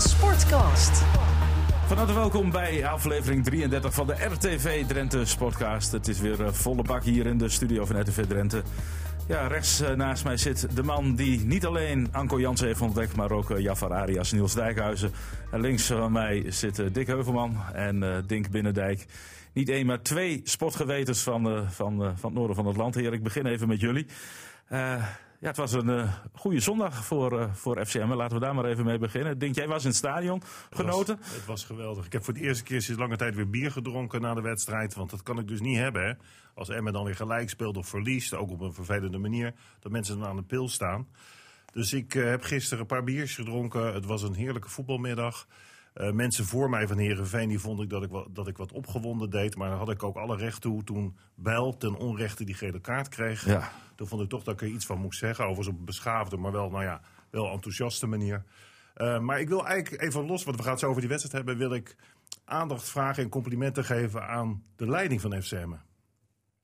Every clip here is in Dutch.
Sportcast. Van harte welkom bij aflevering 33 van de RTV Drenthe Sportcast. Het is weer eh, volle bak hier in de studio van RTV Drenthe. Ja, rechts eh, naast mij zit de man die niet alleen Anko Jansen heeft ontdekt, maar ook eh, Jafar Arias, Niels Dijkhuizen. En links van mij zit Dick Heuvelman en Dink Binnendijk. Niet één, maar twee sportgewetens van, van, van het noorden van het land. Heer, ik begin even met jullie. Ja, het was een uh, goede zondag voor, uh, voor FCM. Laten we daar maar even mee beginnen. Denk jij was in het stadion genoten? Het was, het was, geweldig. Ik heb voor de eerste keer sinds lange tijd weer bier gedronken na de wedstrijd. Want dat kan ik dus niet hebben. Hè. Als Emmen dan weer gelijk speelt of verliest, ook op een vervelende manier, dat mensen dan aan de pil staan. Dus ik uh, heb gisteren een paar biertjes gedronken. Het was een heerlijke voetbalmiddag. Uh, mensen voor mij van Herenveen die vond ik dat, ik wat, dat ik wat opgewonden deed. Maar daar had ik ook alle recht toe toen Bijl ten onrechte die gele kaart kreeg. Ja. Toen vond ik toch dat ik er iets van moest zeggen. Overigens op een beschaafde, maar wel, nou ja, wel enthousiaste manier. Uh, maar ik wil eigenlijk even los, want we gaan het zo over die wedstrijd hebben... wil ik aandacht vragen en complimenten geven aan de leiding van FCM.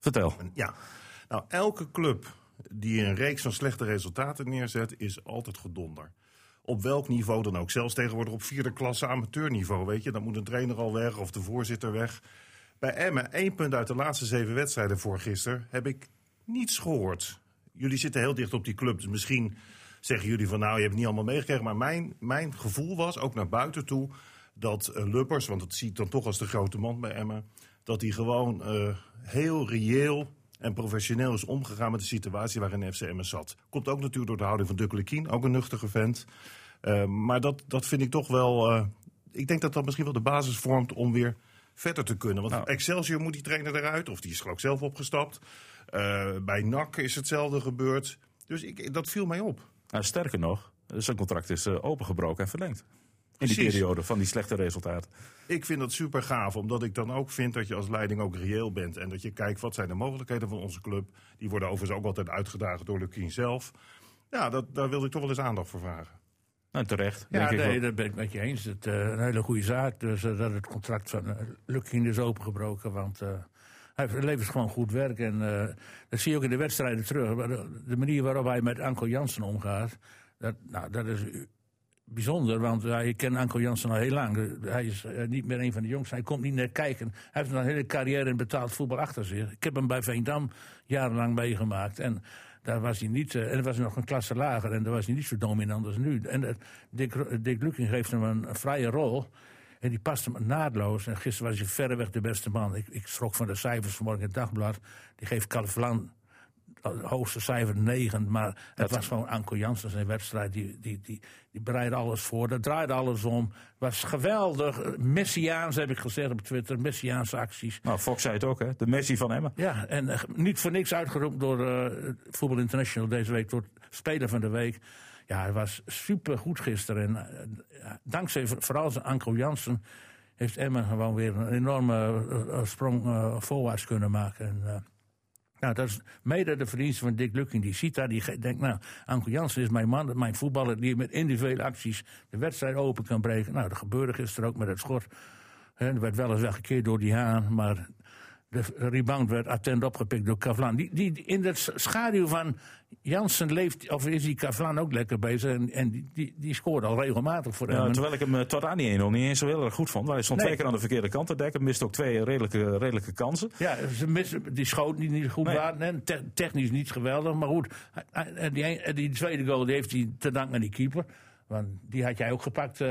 Vertel. Ja, nou elke club die een reeks van slechte resultaten neerzet... is altijd gedonder op welk niveau dan ook. Zelfs tegenwoordig op vierde klasse amateurniveau, weet je. Dan moet een trainer al weg of de voorzitter weg. Bij Emmen, één punt uit de laatste zeven wedstrijden voor gisteren, heb ik niets gehoord. Jullie zitten heel dicht op die club, dus misschien zeggen jullie van nou, je hebt het niet allemaal meegekregen. Maar mijn, mijn gevoel was, ook naar buiten toe, dat uh, Luppers, want dat zie ik dan toch als de grote man bij Emmen, dat hij gewoon uh, heel reëel en professioneel is omgegaan met de situatie waarin FCM zat. Komt ook natuurlijk door de houding van Dukkele ook een nuchtige vent. Uh, maar dat, dat vind ik toch wel. Uh, ik denk dat dat misschien wel de basis vormt om weer verder te kunnen. Want nou. Excelsior moet die trainer eruit, of die is geloof ik zelf opgestapt. Uh, bij NAC is hetzelfde gebeurd. Dus ik, dat viel mij op. Nou, sterker nog, zijn contract is opengebroken en verlengd. In die periode van die slechte resultaten. Ik vind dat super gaaf, omdat ik dan ook vind dat je als leiding ook reëel bent. En dat je kijkt wat zijn de mogelijkheden van onze club. Die worden overigens ook altijd uitgedaagd door Lukien zelf. Ja, dat, daar wilde ik toch wel eens aandacht voor vragen. Nou, terecht. Ja, nee, dat ben ik met je eens. Het uh, een hele goede zaak. Dus uh, dat het contract van uh, Lukien is opengebroken. Want hij levert gewoon goed werk. En dat zie je ook in de wedstrijden terug. De manier waarop hij met Anko Jansen omgaat. Dat, nou, dat is bijzonder, want uh, ik ken Anko Jansen al heel lang. Hij is uh, niet meer een van de jongsten. Hij komt niet net kijken. Hij heeft een hele carrière in betaald voetbal achter zich. Ik heb hem bij Veendam jarenlang meegemaakt. En daar was hij niet, uh, en was nog een klasse lager. En daar was hij niet zo dominant als nu. En Dick, Dick Luking geeft hem een, vrije rol. En die past hem naadloos. En gisteren was hij verreweg de beste man. Ik, ik schrok van de cijfers vanmorgen in het dagblad. Die geeft Califlan hoogste cijfer 9. Maar het was gewoon Anko Jansen zijn wedstrijd. Die, die, die, die bereidde alles voor. Dat draaide alles om. was geweldig. Messiaans heb ik gezegd op Twitter. Messiaanse acties. Nou, Fox zei het ook, hè? De Messi van Emma. Ja, en uh, niet voor niks uitgeroepen door uh, Voetbal International deze week. Door Speler van de Week. Ja, hij was super goed gisteren. En uh, dankzij vooral zijn Anko Jansen heeft Emma gewoon weer een enorme sprong voorwaarts kunnen maken. En, nou, dat is mede de verdienste van Dick Lukking. Die ziet daar, die denkt, nou, Anko Jansen is mijn man, mijn voetballer... die met individuele acties de wedstrijd open kan breken. Nou, dat gebeurde gisteren ook met het schot. Er werd wel eens weggekeerd door die Haan, maar de rebound werd attent opgepikt door Kavlan. Die, die, in de schaduw van Jansen leeft, of is die Kavlan ook lekker bezig. En, en die, die, die scoort al regelmatig voor hem. terwijl ik hem tot aan die 1 niet eens zo heel erg goed vond. Hij stond nee. twee keer aan de verkeerde kant te dekken. Miste ook twee redelijke, redelijke kansen. Ja, ze misten, die schoot niet, niet goed. Nee. Waren, te, technisch niet geweldig. Maar goed, die, die tweede goal die heeft hij te danken aan die keeper. Want die had jij ook gepakt. Uh,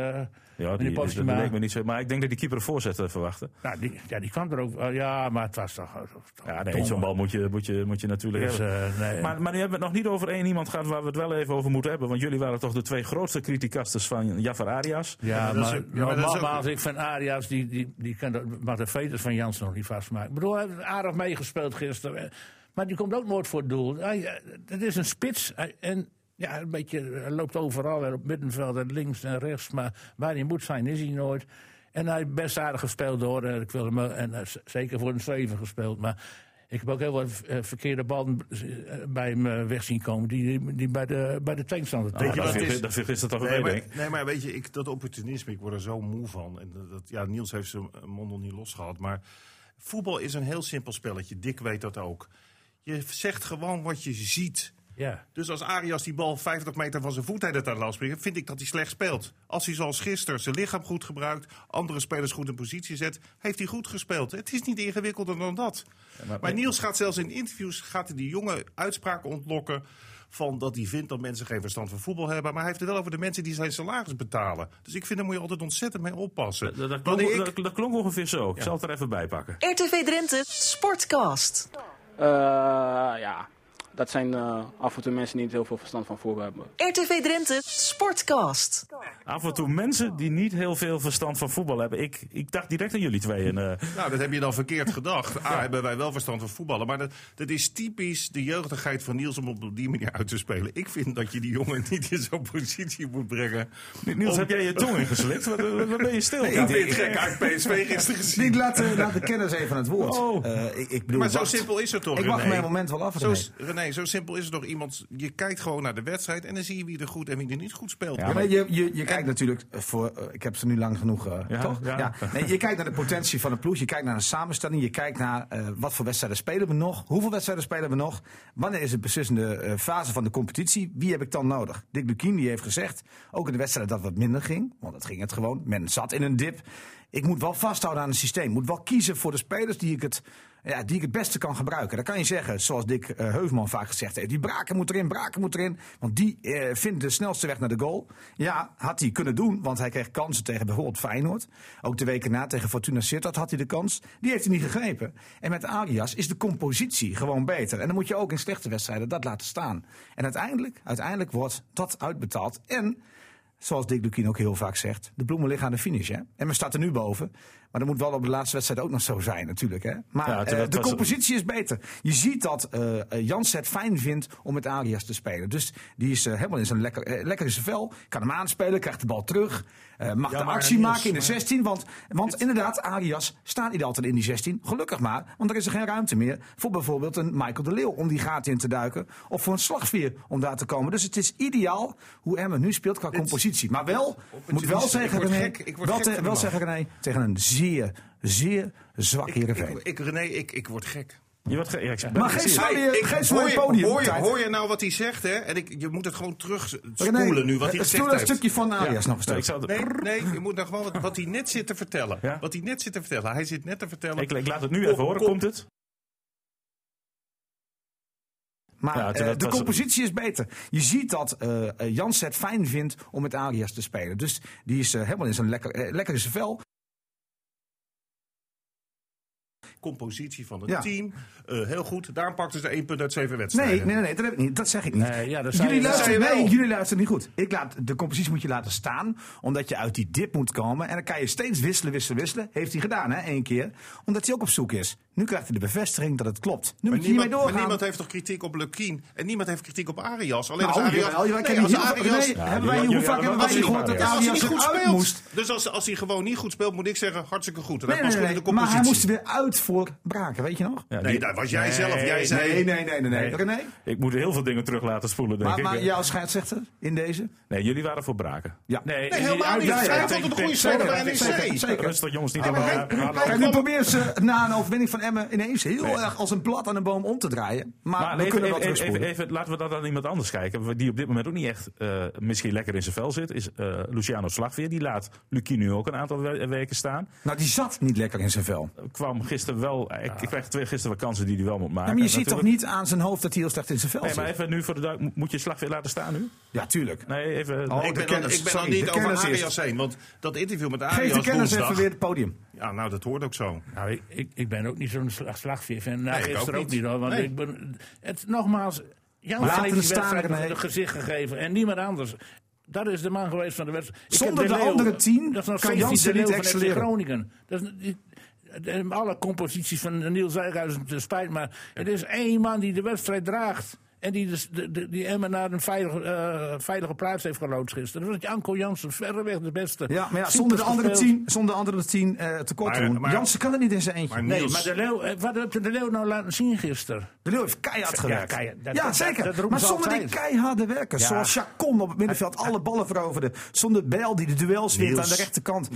ja, die, die dat leek me niet zo. Maar ik denk dat die keeper een voorzet verwachtte. Nou, die, ja, die kwam er ook. Uh, ja, maar het was toch. toch ja, nee, zo'n bal moet je, moet je, moet je natuurlijk dus, hebben. Nee. Maar, maar nu hebben we het nog niet over één iemand gehad waar we het wel even over moeten hebben. Want jullie waren toch de twee grootste criticasters van Jafar Arias. Ja, maar, maar, ja, maar nogmaals, ik vind Arias, die, die, die kan maar de veters van Jans nog niet vastmaken. Ik bedoel, hij heeft aardig meegespeeld gisteren. Maar die komt ook nooit voor het doel. Hij, het is een spits. En ja, een beetje, hij loopt overal, op middenveld en links en rechts. Maar waar hij moet zijn, is hij nooit. En hij heeft best aardig gespeeld hoor. Ik wil hem, en uh, zeker voor een 7 gespeeld. Maar ik heb ook heel wat verkeerde ballen bij hem weg zien komen. Die, die bij de, bij de tegenstander ah, weet je, dat, is, dat is dat toch nee, maar, nee, maar weet je, ik, dat opportunisme, ik word er zo moe van. En dat, ja, Niels heeft zijn mond nog niet losgehad. Maar voetbal is een heel simpel spelletje. Dick weet dat ook. Je zegt gewoon wat je ziet. Ja. Dus als Arias die bal 50 meter van zijn voet laat springen, vind ik dat hij slecht speelt. Als hij zoals gisteren zijn lichaam goed gebruikt, andere spelers goed in positie zet, heeft hij goed gespeeld. Het is niet ingewikkelder dan dat. maar- maar, Niels gaat zelfs in interviews gaat hij die jonge uitspraken ontlokken van dat hij vindt dat mensen geen verstand van voetbal hebben. Maar hij heeft het wel over de mensen die zijn salaris betalen. Dus ik vind daar moet je altijd ontzettend mee oppassen. Dat, klonk, ik- dat, dat klonk ongeveer zo. Ik zal het er even bij pakken. RTV Drenthe Sportcast. Eh, ja, dat zijn eh, af en toe mensen die niet heel veel verstand van voetbal hebben. RTV Drenthe Sportcast. Af en toe mensen die niet heel veel verstand van voetbal hebben. Ik, ik dacht direct aan jullie tweeën. eh. Nou, dat heb je dan verkeerd gedacht. A, hebben wij wel verstand van voetballen. Maar dat, dat is typisch de jeugdigheid van Niels om op die manier uit te spelen. Ik vind dat je die jongen niet in zo'n positie moet brengen. Niels, Om- heb jij je tong ingeslikt? Wat, wat wat ben je stil? Ik vind het gek uit PSV gisteren gezien. Ik laat, de- laat de kennis even aan het woord. Oh. Eh, ik, ik bedoel, Maar zo wacht. simpel is het toch, Ik wacht mijn moment wel af. Zo, René. Zo simpel is het toch iemand. Je kijkt gewoon naar de wedstrijd en dan zie je wie er goed en wie er niet goed speelt. Ja, Ja, maar je, je, je kijkt natuurlijk voor. eh, ik heb ze nu lang genoeg. eh, Ja, toch? ja. Nee, je kijkt naar de potentie van de ploeg. Je kijkt naar een samenstelling. Je kijkt naar eh, wat voor wedstrijden spelen we nog. Hoeveel wedstrijden spelen we nog. Wanneer is de beslissende eh, fase van de competitie. Wie heb ik dan nodig? Dick Lukien die heeft gezegd. Ook in de wedstrijd dat wat minder ging. Want dat ging het gewoon. Men zat in een dip. Ik moet wel vasthouden aan het systeem. Moet wel kiezen voor de spelers die ik het, ja, die ik het beste kan gebruiken. Dan kan je zeggen, zoals Dick Heuvelman vaak gezegd heeft. Die Braken moet erin, Braken moet erin. Want die eh, vindt de snelste weg naar de goal. Ja, had hij kunnen doen. Want hij kreeg kansen tegen bijvoorbeeld Feyenoord. Ook de weken na tegen Fortuna Sittard had hij de kans. Die heeft hij niet gegrepen. En met Arias is de compositie gewoon beter. En dan moet je ook in slechte wedstrijden dat laten staan. En uiteindelijk, uiteindelijk wordt dat uitbetaald. En zoals Dick Lukien ook heel vaak zegt, de bloemen liggen aan de finish. Hè? En we staan er nu boven. Maar dat moet wel op de laatste wedstrijd ook nog zo zijn natuurlijk. Hè? Maar Ja, eh, de compositie is beter. Je ziet dat eh, Jans het fijn vindt om met Arias te spelen. Dus die is helemaal in zijn lekker, lekker in zijn vel. Kan hem aanspelen, krijgt de bal terug. mag Ja, de actie maken in de maar- 16. Want, want inderdaad, Arias staat niet altijd in die 16. Gelukkig maar, want er is er geen ruimte meer voor bijvoorbeeld een Michael de Leeuw om die gaten in te duiken. Of voor een slagveer om daar te komen. Dus het is ideaal hoe Emmen nu speelt qua compositie. Maar wel, moet wel zeggen, René, wel, te- wel zeggen René, tegen een zeer, zeer zwak Heerenveen. Ik, ik, René, ik, ik word gek. Je wordt ge- ja, ik- Maar ik geen ik, een podium, hoor, je, hoor je nou wat hij zegt, hè? En ik, je moet het gewoon terug spoelen nu, wat hij eh, gezegd Spoel een heeft. stukje van Arias nog een Nee, ik, Nee, nee, je moet nou gewoon wat, wat hij net zit te vertellen. Ja? Wat hij net zit te vertellen. Hij zit net te vertellen. ik, ik laat het nu even horen. Komt het? Maar Ja, eh, de compositie is beter. Je ziet dat eh eh, Jans het fijn vindt om met Arias te spelen. Dus die is helemaal in zijn lekker, lekker in zijn vel. Compositie van het Ja. team. eh, heel goed. Daarom pakten ze één punt uit zeven wedstrijden. Nee, nee, nee, dat, heb ik niet. dat zeg ik niet. Nee, ja, dat jullie, luisteren, nee, wel. jullie luisteren niet goed. Ik laat, de compositie moet je laten staan, omdat je uit die dip moet komen. En dan kan je steeds wisselen, wisselen, wisselen. Heeft hij gedaan, hè, één keer. Omdat hij ook op zoek is. Nu krijgt hij de bevestiging dat het klopt. Nu Maar moet niemand, maar doorgaan. niemand heeft toch kritiek op Lukien? En niemand heeft kritiek op Arias. Alleen Nou, als Arias... jawel, jawel, ik nee, heb als hier heel veel- Arias... nee, Ja, hebben wij- hoe vaak hebben wij gehoord dat gezien, als hij Arias niet goed speelt. moest? Dus als, als hij gewoon niet goed speelt, moet ik zeggen, hartstikke goed. En Nee, hij nee, past nee, goed in de nee. Maar hij moest er weer uit voor Braken, weet je nog? Ja, Nee, die- dat was jij zelf. Jij zei... Nee, nee, nee, nee. nee. Nee. René? Ik moet heel veel dingen terug laten spoelen, denk Maar, ik. maar jouw scheidsrechter in deze? Nee, jullie waren voor Braken. Ja. Nee, Nee, die helemaal niet. Zij had tegen altijd een goede speler bij NEC. Rustig, jongens, niet nu proberen ze na een overwinning van Emmen ineens heel Nee. erg als een blad aan een boom om te draaien. Maar, we even, kunnen even, terugspoelen. even- laten we dat aan iemand anders kijken. Die op dit moment ook niet echt eh, misschien lekker in zijn vel zit. Is eh, Luciano Slagveer. Die laat Lucie nu ook een aantal we- weken staan. Nou, die zat niet lekker in zijn vel. Kwam gisteren wel. Ik, ik kreeg twee gisteren wel kansen die hij wel moet maken. Ja, maar je ziet toch niet aan zijn hoofd dat hij heel slecht in zijn vel Nee, zit? maar even nu voor de duik. Moet je Slagveer laten staan nu? Ja, tuurlijk. Nee, even. Oh, Ik de ben, kennis, ik ben sorry, niet de over. Arias heen. Want dat interview met Geef Arias de kennis woensdag... even weer het podium. Ja, nou, dat hoort ook zo. Nou, ik, ik, ik ben ook niet zo'n slag, slagveer. Nou, Nee, ik gisteren ook niet. hoor. Want Nee. ik ben, het, nogmaals, Jan Laten heeft staan, een gezicht gegeven. En niemand anders. Dat is de man geweest van de wedstrijd. Zonder de Leeuw- andere tien dat is nog kan Jansen De niet excelleren. Groningen. Dat is, de- alle composities van Niels Zijkhuizen, het spijt maar. Het is één man die de wedstrijd draagt. En die dus de, de, die Emmen naar een veilige, eh, veilige plaats heeft geloodst gisteren. Dat was Janko Jansen, verreweg de beste. Ja, maar ja, zonder de andere tien, zonder de andere tien eh, tekort te doen. maar- Jansen kan het niet in zijn eentje. Maar Nee, maar de Leeuw, eh, wat heeft de Leeuw nou laten zien gisteren? De Leeuw heeft keihard gewerkt. keihard. Dat- ja, dat- zeker. dat maar zonder die keiharde werkers. Ja. Zoals Chacon op het middenveld alle ballen veroverde. Zonder Bijl die de duels wint aan de rechterkant.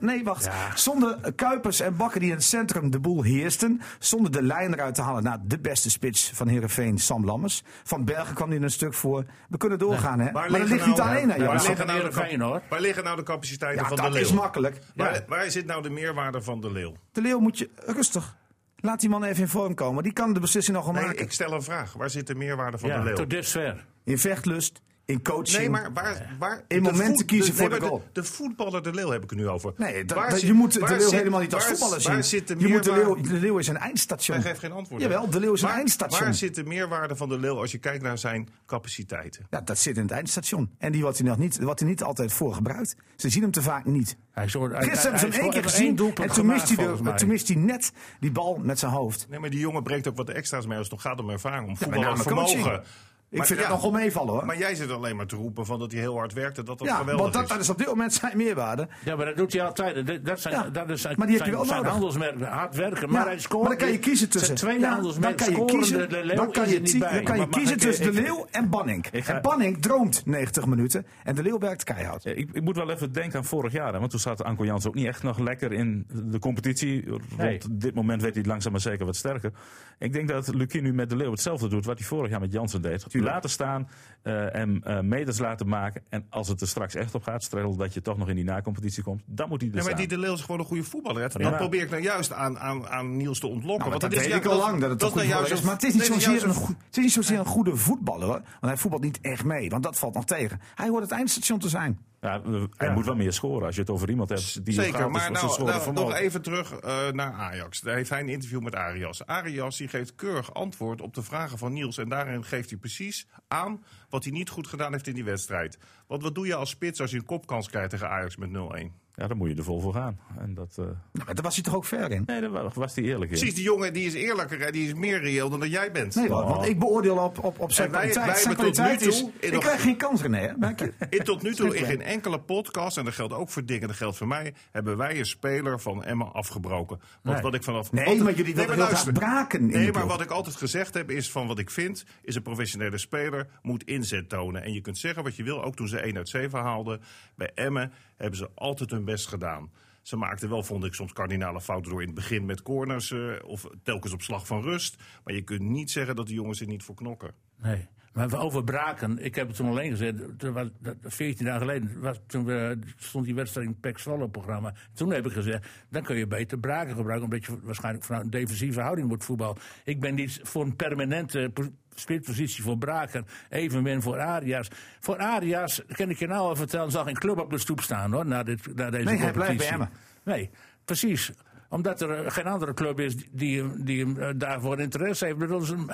Nee, wacht. Ja. Zonder Kuipers en Bakker die in het centrum de boel heersten. Zonder de lijn eruit te halen naar de beste spits van Heerenveen, Sam Lammers. Van Bergen kwam hij een stuk voor. We kunnen doorgaan, hè? Maar dat liggen ligt niet nou- alleen aan waar liggen nou de. Waar liggen nou de capaciteiten Ja, van de dat Leeuw? is makkelijk. Waar, Ja, waar zit nou de meerwaarde van de Leeuw? de Leeuw moet je rustig. Laat die man even in vorm komen. Die kan de beslissing nog wel Nee, maken. ik stel een vraag. Waar zit de meerwaarde van Ja, de Leeuw? tot dusver. In vechtlust, in coaching. Nee, maar waar... waar In de momenten voet- kiezen de, voor nee, de goal. De, de voetballer de Leeuw heb ik het nu over. Nee, Waar zit- je moet de Leeuw zit- helemaal niet als waar- voetballer zien. Waar zit de je moet de Leeuw, de Leeuw is een eindstation. Hij geeft geen antwoord. Jawel, de Leeuw is een waar, eindstation. Waar zit de meerwaarde van de Leeuw als je kijkt naar zijn capaciteiten? Ja, dat zit in het eindstation. En die wordt hij nog niet, wordt hij niet altijd voor gebruikt. Ze zien hem te vaak niet. Hij zo, hij, Gisteren hebben ze hem hij- één keer gezien. En toen mist, gemaakt, hij de, toen mist hij net die bal met zijn hoofd. Nee, maar die jongen breekt ook wat extra's mee als het gaat om ervaring, om name vermogen. Ik Maar vind ja, het nogal meevallen hoor. Maar jij zit alleen maar te roepen van dat hij heel hard werkte, dat dat ja, geweldig want dat, is. dat is op dit moment zijn meerwaarde. Ja, maar dat doet hij altijd. Dat- Dat zijn, Ja, dat is zijn, maar die heb je zijn, wel zijn nodig. handelsmerk. Hard werken, maar Ja, hij scoort. maar dan kan je kiezen tussen. Zijn tweede Ja, handelsmerk dan kan je scoren, kiezen, de, dan kan je, niet zie- bij. dan kan je Maar kiezen tussen ik- de Leeuw en Banning. Ga- En Banning droomt 90 minuten en de Leeuw werkt keihard. Ja, Ik, ik moet wel even denken aan vorig jaar. Hè, want toen zat Anko Jans ook niet echt nog lekker in de competitie. Rond Nee. dit moment werd hij langzaam maar zeker wat sterker. Ik denk dat Lucie nu met de Leeuw hetzelfde doet wat hij vorig jaar met Jansen deed. Laten staan eh, en eh, meters laten maken. En als het er straks echt op gaat, stel dat je toch nog in die nacompetitie komt, dan moet hij er Ja, maar die De Leeuw is gewoon een goede voetballer. Hè? Dat Ja. probeer ik nou juist aan, aan, aan Niels te ontlokken. Nou, want dat is ik al lang dat het dat goede nou juist is. Maar het is niet nee, zozeer een, het is niet zozeer een goede voetballer. hoor. Want hij voetbalt niet echt mee. Want dat valt nog tegen. Hij hoort het eindstation te zijn. Ja, we- hij moet wel meer scoren als je het over iemand hebt die Zeker, gaat maar nou, nou, nog even terug eh, naar Ajax. Daar heeft hij een interview met Arias. Arias die geeft keurig antwoord op de vragen van Niels. En daarin geeft hij precies aan wat hij niet goed gedaan heeft in die wedstrijd. Want wat doe je als spits als je een kopkans krijgt tegen Ajax met 0-1? Ja, dan moet je er vol voor gaan. En dat, eh, Nou, maar daar was hij toch ook ver in? nee, daar wa- was hij eerlijk in. Precies, die jongen die is eerlijker en die is meer reëel dan dat jij bent. Nee, want, want ik beoordeel op, op, op zijn En wij- kwaliteit. wij zijn hebben tot nu kwaliteit is... toe Ik nog- krijg geen kans, René. Hè? Merk je? In tot nu toe in geen enkele podcast, en dat geldt ook voor Dick en dat geldt voor mij, hebben wij een speler van Emma afgebroken. Want Nee. wat ik vanaf. Nee, altijd- maar jullie willen heel luister. graag braken in Nee, maar wat ik altijd gezegd heb is van wat ik vind, is een professionele speler moet inzet tonen. En je kunt zeggen wat je wil, ook toen ze 1 uit 7 haalden. Bij Emmen hebben ze altijd hun best gedaan. Ze maakten wel, vond ik, soms kardinale fouten door in het begin met corners eh, of telkens op slag van rust. Maar je kunt niet zeggen dat de jongens er niet voor knokken. Nee. Maar over Braken, ik heb het toen alleen gezegd, toen was, dat, 14 jaar geleden was, toen we, stond die wedstrijd in het PEC Zwolle programma. Toen heb ik gezegd, dan kun je beter Braken gebruiken, omdat je waarschijnlijk vanuit een defensieve houding moet voetbal. Ik ben niet voor een permanente po- spitspositie voor Braken, evenmin voor Arias. Voor Arias, kan ik je nou al vertellen, zal geen club op de stoep staan hoor, na, dit, na deze Nee, hij blijft bij. Nee, precies. Omdat er eh, geen andere club is die- die, hem- die hem eh, daarvoor interesse heeft. Het is een-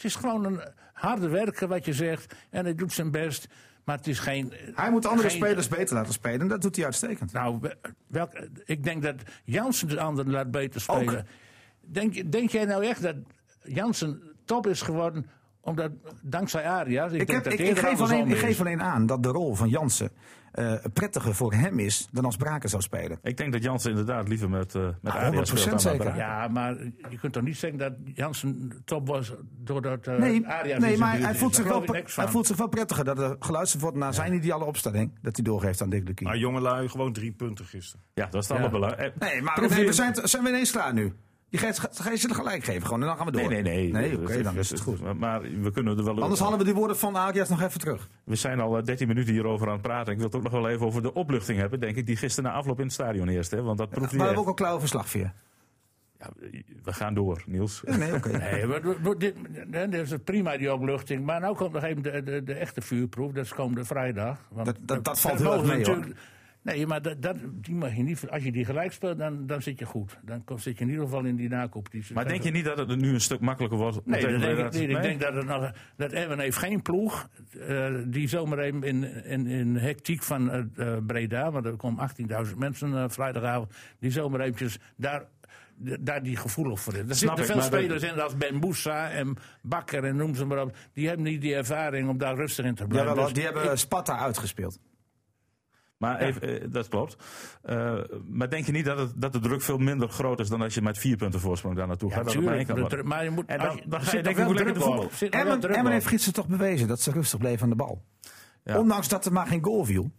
Het is gewoon een harde werker wat je zegt. En hij doet zijn best. Maar het is geen. Hij moet andere geen- spelers beter laten spelen. En dat doet hij uitstekend. Nou, we- welk, ik denk dat Jansen de anderen laat beter spelen. Denk, denk jij nou echt dat Jansen top is geworden omdat, dankzij Arias? Ik, heb, geef alleen, ik geef alleen aan dat de rol van Jansen eh, prettiger voor hem is dan als Braken zou spelen. Ik denk dat Jansen inderdaad liever met, eh met Ah, Arias 100% speelt dan met zeker. Ja, maar je kunt toch niet zeggen dat Jansen top was doordat uh, Nee, nee maar hij voelt, zich wel, hij voelt zich wel prettiger dat er geluisterd wordt naar zijn ideale opstelling. Dat hij doorgeeft aan Dick Lukien. Maar jongelui, gewoon drie punten gisteren. Ja, dat is het Ja. allerbelangrijk. Nee, maar nee, we zijn, zijn we ineens klaar nu? Je gaat, ga je ze er gelijk geven gewoon en dan gaan we door. Nee, nee, nee. Nee, oké, dan is het goed. Maar, maar we kunnen er wel Anders halen we die woorden van Arias nog even terug. We zijn al eh, 13 minuten hierover aan het praten. Ik wil het ook nog wel even over de opluchting hebben, denk ik, die gisteren na afloop in het stadion eerst. Hè, want dat proefde Maar we hebben ook al klaar over slagveer. Ja, we gaan door, Niels. Ja, nee, oké. Nee, maar, maar- maar dit, nee, dat is prima die opluchting. Maar nu komt nog even de, de, de echte vuurproef. Dat is komende vrijdag. Want Dat- dat- dat valt dat heel erg mogen mee, natuurlijk- Nee, maar dat, dat, die mag je niet, als je die gelijk speelt, dan, dan zit je goed. Dan kom- zit je in ieder geval in die nacompetitie. Maar denk je niet dat het nu een stuk makkelijker wordt? Nee, dat denk ik niet. Ik denk dat, het nog, dat Emmen heeft geen ploeg eh, die zomaar even in, in, in hectiek van eh, eh, Breda, want er komen 18.000 mensen vrijdagavond, die zomaar eventjes daar, daar die gevoelig voor is. Er zitten veel spelers in als Ben Moussa en Bakker en noem ze maar op. Die hebben niet die ervaring om daar rustig in te blijven. Jawel, Dus die hebben ik- Sparta uitgespeeld. Maar even, eh, dat klopt. Eh, maar denk je niet dat, het, dat de druk veel minder groot is dan als je met vier punten voorsprong daar naartoe ja, gaat? Dat maar tuurlijk, druk- maar je moet, En dan- dan ga je denken, hoe lekker de druk voetbal. Emmen, heeft gisteren toch bewezen dat ze rustig bleven aan de bal. Ja. Ondanks dat er maar geen goal viel.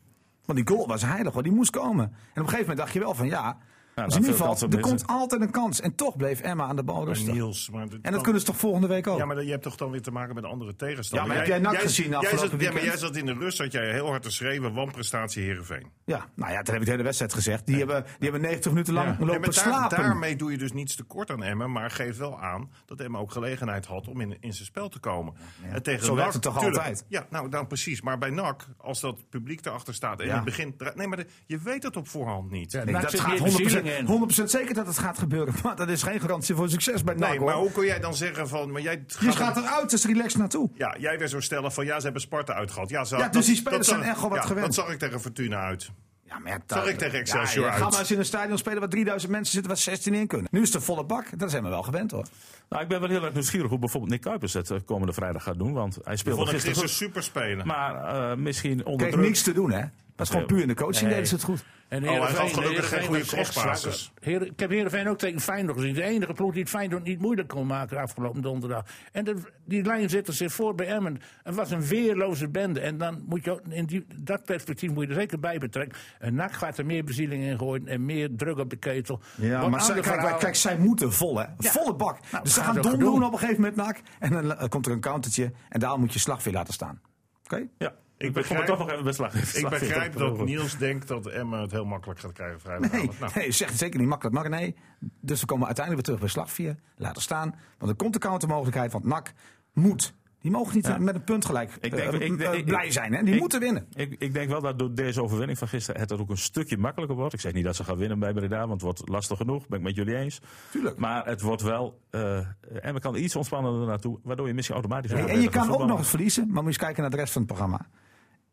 Want die goal was heilig hoor, die moest komen. En op een gegeven moment dacht je wel van ja, dan dus in ieder veel geval, kansen er komt altijd een kans. En toch bleef Emma aan de bal rustig. Niels, maar dat- En dat kunnen ze toch volgende week ook? Ja, maar je hebt toch dan weer te maken met andere tegenstanders. Ja, maar heb jij NAC gezien jij afgelopen zat, ja, maar weekend? jij zat in de rust, dat jij heel hard te schreeuwen, wanprestatie Heerenveen. Ja, nou ja, toen heb ik de hele wedstrijd gezegd. Die, hebben, die hebben 90 minuten lang Ja. lopen Nee, maar daar- slapen. daarmee doe je dus niets tekort aan Emmen, maar geeft wel aan dat Emmen ook gelegenheid had om in, in zijn spel te komen. En tegen Zo NAC, werkt het toch tuurlijk, altijd? Ja, nou dan precies. Maar bij NAC, als dat publiek erachter staat en Ja. in het begin... Nee, maar de- je weet het op voorhand niet. Ja, dat gaat meer de 100%, zielingen in. 100% zeker dat het gaat gebeuren. Maar dat is geen garantie voor succes bij NAC. Nee, maar hoor. hoe kun jij dan zeggen van... Maar jij Je gaat eruit, dus relax naartoe. Ja, jij weer zo stellen van ja, ze hebben Sparta uitgehad. Ja, Ja, dus die spelers zijn echt wel wat ja, gewend. Dat zag ik tegen Fortuna uit. Ja, maar ja, Zag ik tegen Excelsior ja, uit. Ga maar eens in een stadion spelen waar 3000 mensen zitten, waar 16 in kunnen. Nu is het een volle bak. Dat zijn we wel gewend hoor. Nou, ik ben wel heel erg nieuwsgierig hoe bijvoorbeeld Nick Kuipers het eh, komende vrijdag gaat doen. Want hij Ik speelde vond hem gisteren gisteren goed. super spelen. Maar eh, misschien onder Kreeg druk. niks te doen hè. Dat is gewoon puur in de coaching Nee. deden ze het goed. En Oh, hij Heerenveen- gaf gelukkig geen goede. Heer- Ik heb Heerenveen ook tegen Feyenoord gezien. De enige ploeg die het Feyenoord niet moeilijk kon maken afgelopen donderdag. En de, die lijn zette zich voor bij Emmen. Het was een weerloze bende. En dan moet je ook, in die, dat perspectief moet je er zeker bij betrekken. En NAC gaat er meer bezieling in gooien en meer druk op de ketel. Ja, maar zij, kijk, verhaal- kijk, zij moeten vol hè. Volle bak. Nou, dus ze gaan dom doen. op een gegeven moment nak. En dan eh, komt er een countertje. En daar moet je slagveer laten staan. Oké? Ja, ik, begrijp toch nog even beslag. Ik begrijp dat Niels denkt dat Emmen het heel makkelijk gaat krijgen Nee, vrijdagavond. Nou, nee, zegt zeker niet makkelijk. Maar nee, dus we komen uiteindelijk weer terug bij slagvier. Laten staan. Want er komt de countermogelijkheid. Want NAC moet. Die mogen niet Ja. met een punt gelijk Ik eh, denk- ik- eh, ik- blij zijn. Hè? Die ik- moeten winnen. Ik, ik denk wel dat door deze overwinning van gisteren het er ook een stukje makkelijker wordt. Ik zeg niet dat ze gaan winnen bij Breda, want het wordt lastig genoeg. Ben ik met jullie eens. Tuurlijk. Maar het wordt wel... eh, en we kan iets ontspannender naartoe, waardoor je misschien automatisch... Weer en je kan ook nog eens verliezen. Maar moet je eens kijken naar de rest van het programma.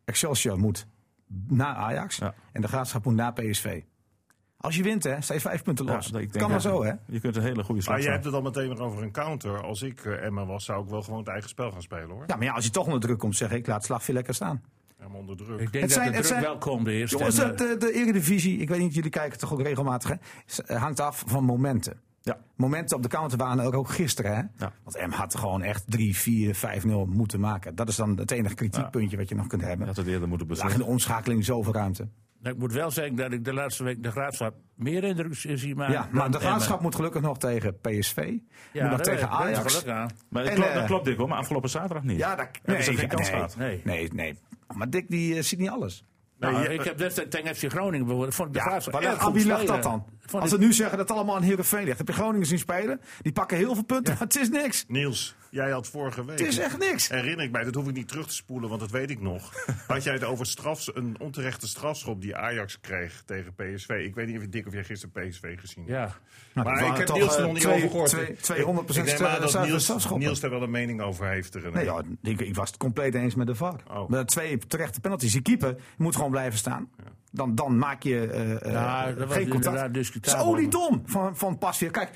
Excelsior moet naar Ajax. Ja. En de graafschap moet naar PSV. Als je wint, hè, sta je vijf punten Ja, los. ik denk kan maar zo, hè? Je kunt een hele goede slag maar jij slaan. hebt het al meteen weer over een counter. Als ik eh, Emmen was, zou ik wel gewoon het eigen spel gaan spelen hoor. Ja, maar ja, als je toch onder druk komt, zeg ik, laat slagveer lekker staan. Emmen onder druk. Ik denk Het dat zijn- de het druk zijn- wel komt eerst. Jongens, en, de, eh, de, de Eredivisie, ik weet niet, jullie kijken toch ook regelmatig, hè? Hangt af van momenten. Ja. Momenten op de counter waren ook gisteren, hè? Ja. Want M had gewoon echt 3, 4, 5-0 moeten maken. Dat is dan het enige kritiekpuntje wat je nog kunt hebben. had het eerder moeten Lag in beslissen. de omschakeling zoveel ruimte. ik moet wel zeggen dat ik de laatste week de graafschap meer indruk zie maken. ja, maar de graafschap moet gelukkig nog tegen PSV. Ja, moet nog tegen Ajax. Maar dat En, klopt, eh, dat klopt Dick hoor, maar afgelopen zaterdag niet. Ja, dat, ze nee, geen kans nee, gehad? Nee. nee, nee. Maar Dick die eh, ziet niet alles. Nee, Nou, je- ik heb destijds tegen FC Groningen bijvoorbeeld. Vond ik de Ja, aan wie ligt spelen. dat dan? Als we nu zeggen dat het allemaal aan Heerenveen ligt. Heb je Groningen zien spelen? Die pakken heel veel punten, maar het is niks. Niels, jij had vorige week. Het is echt niks. Herinner ik mij, dat hoef ik niet terug te spoelen, want dat weet ik nog. Had jij het over strafs, een onterechte strafschop die Ajax kreeg tegen PSV? Ik weet niet of Dick of jij gisteren PSV gezien hebt. Ja. Nou, Maar ik heb Niels er eh, nog niet twee- over gehoord. twee- Ik- 200% ik dat Niels. Niels daar wel een mening over heeft. Er, Nee, ja, ik, ik was het compleet eens met de VAR. Oh. Met twee terechte penalties. Die keeper moet gewoon blijven staan. Dan, dan maak je Ja, was geen contact. Het is oliedom van, van Pasveer. Kijk,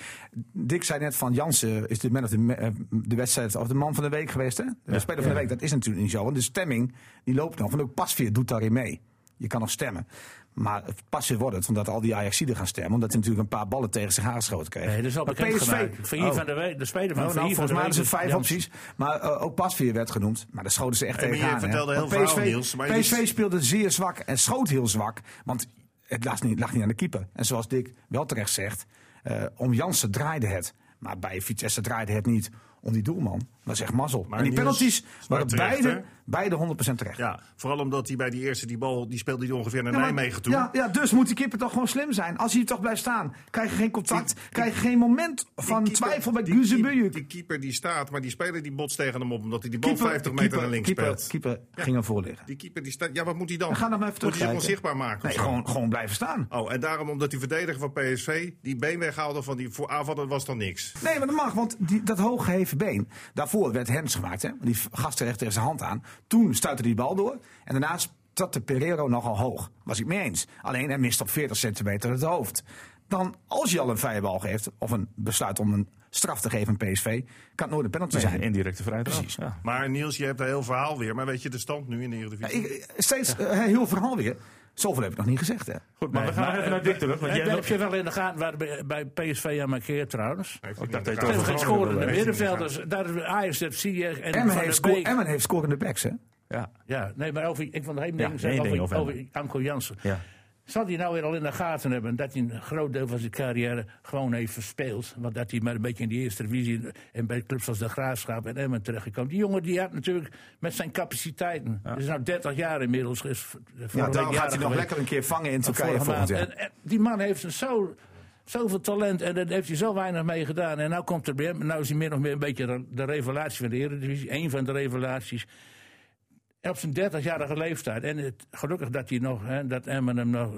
Dick zei net van Jansen is de man of ma- eh, de wedstrijd of de man van de week geweest. Hè? De speler van de week. Dat is natuurlijk niet zo. Want de stemming die loopt nog. Want ook Pasveer doet daarin mee. Je kan nog stemmen. Maar Pasveer wordt het, omdat al die Ajaxiden gaan stemmen. Omdat hij natuurlijk een paar ballen tegen zich aangeschoten kreeg. Nee, dat is al bekend PSV gemaakt. Van hier Oh. van de, week, de speler van Nou, Van nou, hier van volgens de mij is vijf opties. Maar eh, ook Pasveer werd genoemd. Maar daar schoten ze echt je hè. vertelde heel verhaal, Niels, maar PSV speelde zeer zwak en schoot heel zwak. Want het lag niet, lag niet aan de keeper. En zoals Dick wel terecht zegt, eh, om Jansen draaide het. Maar bij Vitesse draaide het niet om die doelman. Dat is echt mazzel. Maar en die penalties waren beide, hè? beide 100% terecht. Ja, vooral omdat hij bij die eerste die bal, die speelde hij ongeveer naar Ja, Nijmegen toe. Ja, ja, dus moet die keeper toch gewoon slim zijn. Als hij toch blijft staan, krijg je geen contact. krijg je geen moment Die van keeper- twijfel bij die Guzebujuk. Die keeper die staat, maar die speler die botst tegen hem op omdat hij die bal 50 meter naar links keeper, speelt. keeper ging ervoor liggen. Die keeper die staat, ja wat moet hij dan? Ga dan maar even moet hij zich onzichtbaar maken? Nee, gewoon, gewoon blijven staan. Oh, en daarom omdat die verdediger van PSV die been weghaalde van die voor aanvaller was dan niks. Nee, maar dat mag, want die, dat hooggeheven been, daarvoor werd hands gemaakt. Hè? Die gast er echt tegen zijn hand aan. Toen stuitte die bal door. En daarna zat de Pereiro nogal hoog. Was ik mee eens. Alleen hij mist op 40 centimeter het hoofd. Dan, als je al een vrije bal geeft, of een besluit om een straf te geven aan PSV, kan het nooit een penalty Nee, zijn. indirecte vrije trap. Precies. Ja. Maar Niels, je hebt een heel verhaal weer. Maar weet je de stand nu in de Eredivisie? Ik, steeds eh, heel verhaal weer. Zoveel heb ik nog niet gezegd. Hè? Goed, maar we gaan Maar, even eh, naar Dick terug. Want heb, jij heb je wel in de gaten waar bij, PSV aan markeert trouwens? Heeft Ik hij dacht dat je in het de Geen scorende middenvelders. Daar is Ajax, heeft Ziyech en Emmen Van heeft, sco. Emmen heeft scorende backs. Hè? Ja. Ja, nee, maar over, ik vond er één Ja, ding zeggen ding over, over over Anko Jansen. Ja. Zal hij nou weer al in de gaten hebben dat hij een groot deel van zijn carrière gewoon heeft verspeeld. Want dat hij maar een beetje in die eerste divisie en bij clubs als de Graafschap en Emmen terechtgekomen. Die jongen die had natuurlijk met zijn capaciteiten. Hij is nou 30 jaar inmiddels. Is Ja, daarom gaat hij nog lekker een keer vangen in Turkije volgend jaar. En, en die man heeft een zo, zoveel talent en daar heeft hij zo weinig mee gedaan. En nou komt er bij hem, nou is hij meer of meer een beetje de, de revelatie van de Eredivisie. Een van de revelaties. Op zijn 30-jarige leeftijd. En het, gelukkig dat hij nog, hè, dat Emmen hem nog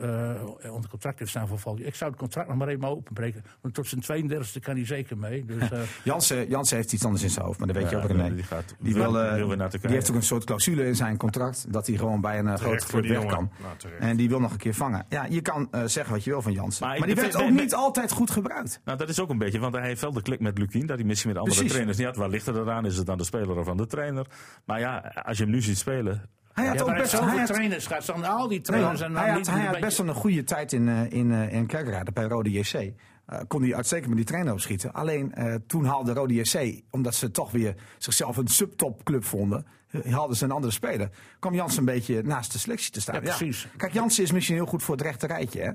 eh, onder contract heeft staan voor volgend Ik zou het contract nog maar even openbreken. Want tot zijn 32e kan hij zeker mee. Dus, eh, Jansen, Jansen heeft iets anders in zijn hoofd, maar dat weet je ook René. die Die, gaat- wil, eh, wil naar die heeft ook een soort clausule in zijn contract. Dat hij gewoon bij een eh, grote club die weg kan. Nou, en die wil nog een keer vangen. Ja, je kan eh, zeggen wat je wil van Jansen. Maar die werd ook niet altijd goed gebruikt. Nou, dat is ook een beetje, want hij heeft wel de klik met Lukien. Dat hij misschien met andere Precies. trainers niet had. Waar ligt het eraan? Is het aan de speler of aan de trainer? Maar ja, als je hem nu ziet spelen. Hij had ja, ook best, hij had, trainers al die Nee, trainers en hij had, niet hij had beetje- best wel een goede tijd in, eh, in, eh, in Kerkrade bij Rode JC. Eh, kon hij uitstekend met die trainer opschieten. Alleen toen haalde Rode JC, omdat ze toch weer zichzelf een subtopclub vonden, haalden ze een andere speler. kwam Jansen een beetje naast de selectie te staan. Ja, precies. Kijk, Jansen is misschien heel goed voor het rechte rijtje, hè?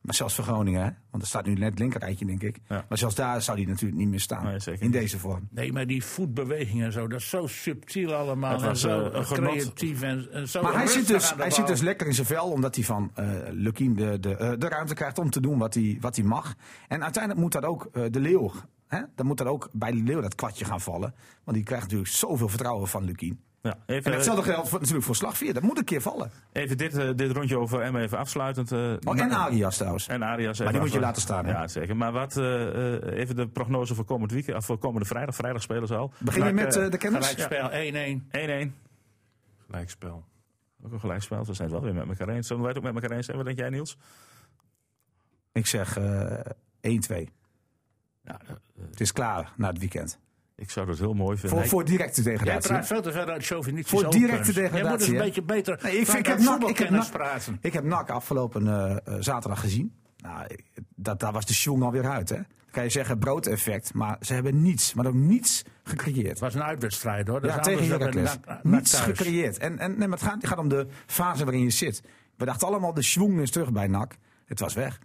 Maar zelfs voor Groningen, hè? want er staat nu net het linkerrijtje, denk ik. Ja. Maar zelfs daar zou hij natuurlijk niet meer staan. Nee, in deze vorm. Nee, maar die voetbewegingen en zo, dat is zo subtiel allemaal. Het was, en zo eh, creatief en, en zo Maar hij, zit dus, hij zit dus lekker in zijn vel, omdat hij van eh Lukien de, de, eh, de ruimte krijgt om te doen wat hij, wat hij mag. En uiteindelijk moet dat ook eh, de Leeuw, hè? dan moet dat ook bij de Leeuw dat kwartje gaan vallen. Want die krijgt natuurlijk zoveel vertrouwen van Lukien. Ja, En even, hetzelfde geldt voor, natuurlijk voor Slagvier, dat moet een keer vallen. even dit, eh, dit rondje over Emma even afsluitend. eh, Oh, en Arias trouwens. En Arias. Maar die moet je laten staan, hè? Ja, zeker. Maar wat, eh, eh, even de prognose voor komend weekend, of voor komende vrijdag. Vrijdag spelen ze al. Begin je met eh, eh, de kennis? Gelijkspel 1-1. 1-1. Gelijkspel. Ook een gelijkspel. Ze zijn het wel weer met elkaar eens. Zullen wij het ook met elkaar eens zijn? Wat denk jij, Niels? Ik zeg eh 1-2. Ja, eh, Het is klaar na het weekend. Ik zou dat heel mooi vinden. Voor, voor directe Jij degradatie. praat veel te ver uit chauvinistisch Voor directe Jij moet eens degradatie, een beetje beter Nee, ik, vind, ik, heb NAC, ik, heb praten. ik heb NAC afgelopen eh, eh, zaterdag gezien. Nou, dat, daar was de schoen alweer uit. Hè? Dan kan je zeggen broodeffect, maar ze hebben niets, maar ook niets gecreëerd. Het was een uitwedstrijd hoor. Dat Ja, is tegen Heracles. Niets thuis. gecreëerd. En, en, nee, maar het, gaat, het gaat om de fase waarin je zit. We dachten allemaal, de schwung is terug bij NAC. Het was weg.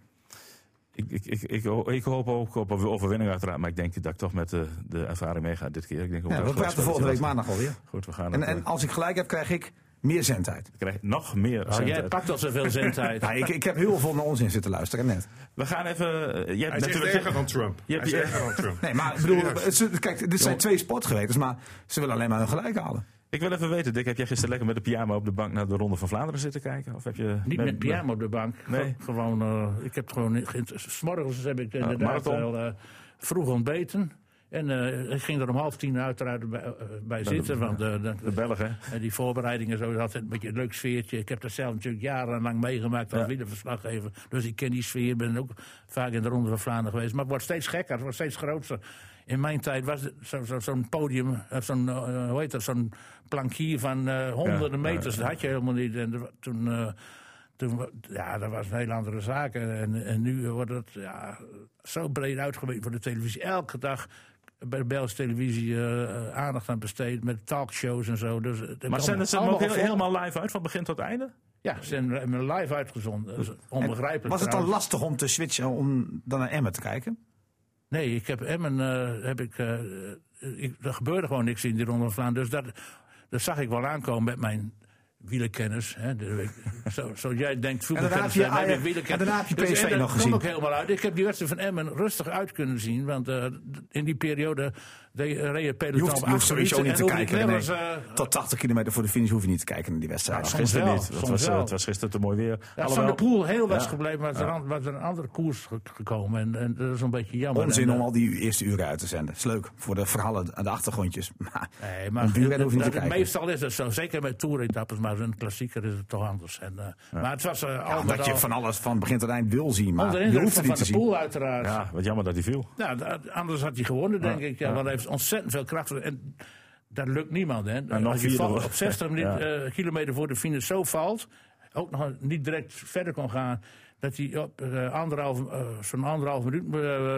Ik, ik, ik, ik, ik hoop ook op een overwinning uiteraard. Maar ik denk dat ik toch met de, de ervaring meega dit keer. Ik denk ook Ja, we praten volgende week maandag alweer. Goed, we gaan En, en eh, als ik gelijk heb, krijg ik meer zendtijd. ik krijg nog meer Oh, jij pakt al zoveel zendtijd. Ja, ik, ik heb heel veel naar onzin zitten luisteren net. We gaan even... eh, jij hebt Hij natuurlijk... erger dan Trump. Je Hij hebt is je- dan Trump. Nee, maar ik bedoel, kijk, dit zijn twee sportgewetens, maar ze willen alleen maar hun gelijk halen. Ik wil even weten, Dick, heb jij gisteren lekker met de pyjama op de bank naar de Ronde van Vlaanderen zitten kijken? Of heb je Niet met pyjama op de bank. Nee. Gewoon, eh, ik heb gewoon, s'morgens heb ik inderdaad marathon. wel eh, vroeg ontbeten. En eh, ik ging er om half tien uiteraard bij, eh, bij zitten. Want eh, de, De Belgen? En die voorbereidingen zo, dat altijd een beetje een leuk sfeertje. Ik heb dat zelf natuurlijk jarenlang meegemaakt als Ja. wielerverslaggever. Dus ik ken die sfeer, ben ook vaak in de Ronde van Vlaanderen geweest. Maar het wordt steeds gekker, het wordt steeds groter. In mijn tijd was het zo- zo- zo'n podium, zo'n, eh, hoe heet dat, zo'n plankier van eh, honderden Ja, meters. Dat had je helemaal niet. En toen, eh, toen, ja, dat was een hele andere zaak. En, en nu wordt het ja, zo breed uitgewerkt voor de televisie. Elke dag bij de Belgische televisie eh, aandacht aan besteed met talkshows en zo. Dus, het Maar zenden ze hem allemaal ook heel- helemaal live uit, van begin tot einde? Ja, ze hem live uitgezonden. Dat is onbegrijpelijk. Was het dan trouwens. lastig om te switchen om dan naar Emmen te kijken? Nee, ik heb Emmen. eh, heb ik, eh, ik, er gebeurde gewoon niks in die Ronde van Vlaanderen. Dus dat, dat zag ik wel aankomen met mijn wielerkennis. Hè. De- zo, zo jij denkt voetbalkennis, je dan heb ik Ajax- wielerkennis. en daarna heb je Dus, PSV en dat nog gezien. ook helemaal uit. Ik heb die wedstrijd van Emmen rustig uit kunnen zien. Want eh, in die periode de, Peloton Je hoeft, je sowieso niet te kijken. nee. eh, Tot 80 kilometer voor de finish hoef je niet te kijken naar die wedstrijd. Ja, Gisteren wel, niet. Het soms was, eh, wel. het was gisteren te mooi weer. Ja, Van de Poel heel was gebleven, maar er, was een andere koers ge- gekomen. En, en dat is een beetje jammer. Onzin En, om eh, al die eerste uren uit te zenden. is leuk voor de verhalen aan de achtergrondjes. Maar Nee, maar duurrenner hoef je niet te kijken. meestal is het zo. Zeker met toeretappes, maar een klassieker is het toch anders. En, eh, Maar het was uh, al met omdat je van alles van begin tot eind wil zien. Maar je hoeft van het Van niet te de zien. Poel uiteraard. Ja, wat jammer dat hij viel. Nou, anders had hij gewonnen, denk ik. Ja, ontzettend veel kracht. En dat lukt niemand. Hè. nog Als je valt- op 60 minuten, Ja. eh, kilometer voor de finish zo valt, ook nog niet direct verder kon gaan. Dat hij op eh, anderhalf, eh, zo'n anderhalf minuut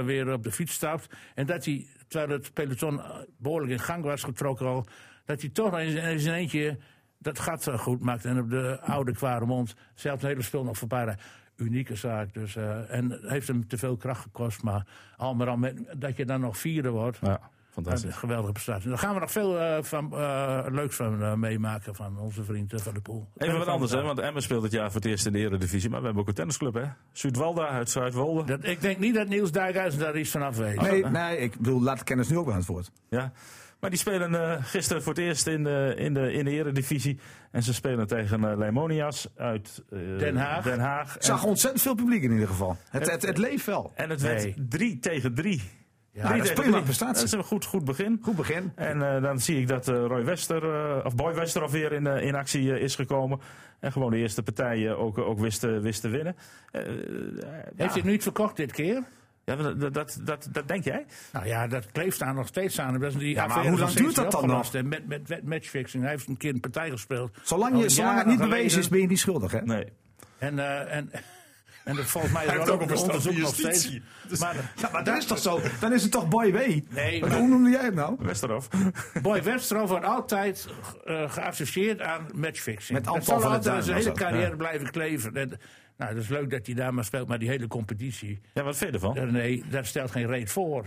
weer op de fiets stapt. En dat hij, terwijl het peloton eh, behoorlijk in gang was getrokken al, dat hij toch in zijn- in zijn eentje dat gat goed maakt. En op de oude Kwaremond, zelfs een hele spul nog voor een paar unieke zaak. Dus, en heeft hem te veel kracht gekost. Maar al met dat je dan nog vierde wordt. Ja, fantastisch. een geweldige prestatie. Daar gaan we nog veel eh, van, eh, leuks van eh, meemaken van onze vriend van de Poel. Even wat anders, hè? Want Emmen speelt het jaar voor het eerst in de Eredivisie. Maar we hebben ook een tennisclub, hè? Zuidwalda uit Zuidwolde. Dat, ik denk niet dat Niels Dijkhuizen daar iets van af weet. Nee, nee, ik bedoel, laat de kennis nu ook bij aan het woord. Ja. Maar die spelen eh, gisteren voor het eerst in de, in de, in de Eredivisie. En ze spelen tegen eh, Leimonias uit eh, Den Haag. Den Haag. Ik zag ontzettend veel publiek in ieder geval. Het, het, het leeft wel. En het Nee. werd 3 tegen 3. Ja, dat is prima prestatie. Dat is een goed, goed begin. Goed begin. En eh, dan zie ik dat eh, Roy Wester, eh, of Boy Wester alweer in, in actie is gekomen. En gewoon de eerste partijen ook, ook wist, te- wist te winnen. Heeft ja. hij het niet verkocht dit keer? Ja, dat, dat, dat, dat denk jij? Nou ja, dat kleeft daar nog steeds aan. Dat is die Ja, maar hoe lang duurt dat dan. En met, met, met matchfixing. Hij heeft een keer een partij gespeeld. Zolang, je, zolang het niet bewezen is, ben je niet schuldig, hè? Nee. En, eh, en, en dat volgens mij er ook een onderzoek nog steeds. Dus- Maar Ja, maar dat is toch zo? Dan is het toch Boy W? Nee, maar- Hoe noemde jij het nou? Westerhof. Boy Webster wordt altijd eh, geassocieerd aan matchfixing. Met dat Anton zal van der altijd zijn hele dat, carrière blijven kleven. En, nou, dat is leuk dat hij daar maar speelt, maar die hele competitie. Ja, wat vind je ervan? eh, Nee, daar stelt geen reet voor.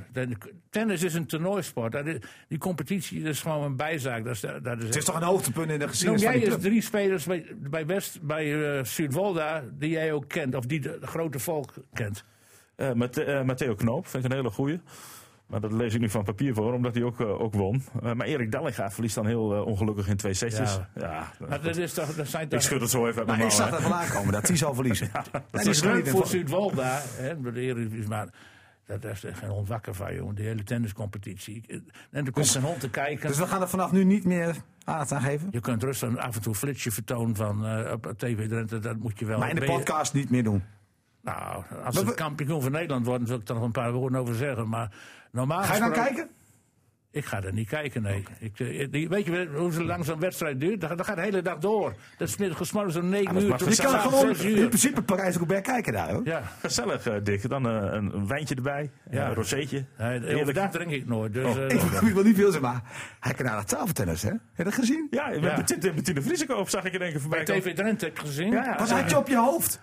Tennis is een toernooisport. Dat is- Die competitie dat is gewoon een bijzaak. Dat is, dat is Het is toch een hoogtepunt in de Noem geschiedenis van jij die club? drie spelers bij, bij West, bij eh Zuidwolda, die jij ook kent, of die de, de grote volk kent? Eh, eh, Matteo Knoop vind ik een hele goeie. Maar dat lees ik nu van papier voor, omdat hij ook, eh, ook won. Eh, maar Erik Dallinga verliest dan heel eh, ongelukkig in twee setjes. Ja. Ja. Maar dat, is toch, dat zijn ik schud het zo even uit Maar mijn ik mouw, zag hè. er wel aankomen dat hij zal verliezen. Nee, dat is leuk voor Zuidwolda, de maar dat is geen hond wakker van, jongen. Die hele tenniscompetitie. En er komt Dus- een hond te kijken. Dus we gaan er vanaf nu niet meer aandacht aan geven. je kunt rustig af en toe flitsje vertonen van eh, op TV Drenthe, dat moet je wel. Maar in de podcast niet meer doen. Nou, als we- kampioen van Nederland worden, wil ik er nog een paar woorden over zeggen. Maar normaal Ga je dan kijken? Ik ga er niet kijken, nee. Ik, eh, die- weet je wel hoe lang zo'n wedstrijd duurt? Dat, dat gaat de hele dag door. Dat is gesmolten zo'n 9 dat uur tot Je kan gewoon in principe Parijs-Roubaix kijken daar, hoor. Ja, Gezellig, eh, Dick. Dan eh, een, een wijntje erbij. Ja. Een rozeetje. Nee, overdag drink ik nooit. Dus, Oh. Ik, ik wil niet veel zeggen, maar hij kan aan tafeltennis, hè? Heb je dat gezien? Ja, met Ja. Bettine Vriesekoop zag ik in één keer voorbij bij. TV Drenthe heb ik gezien. Ja, ja. Wat had je op je hoofd?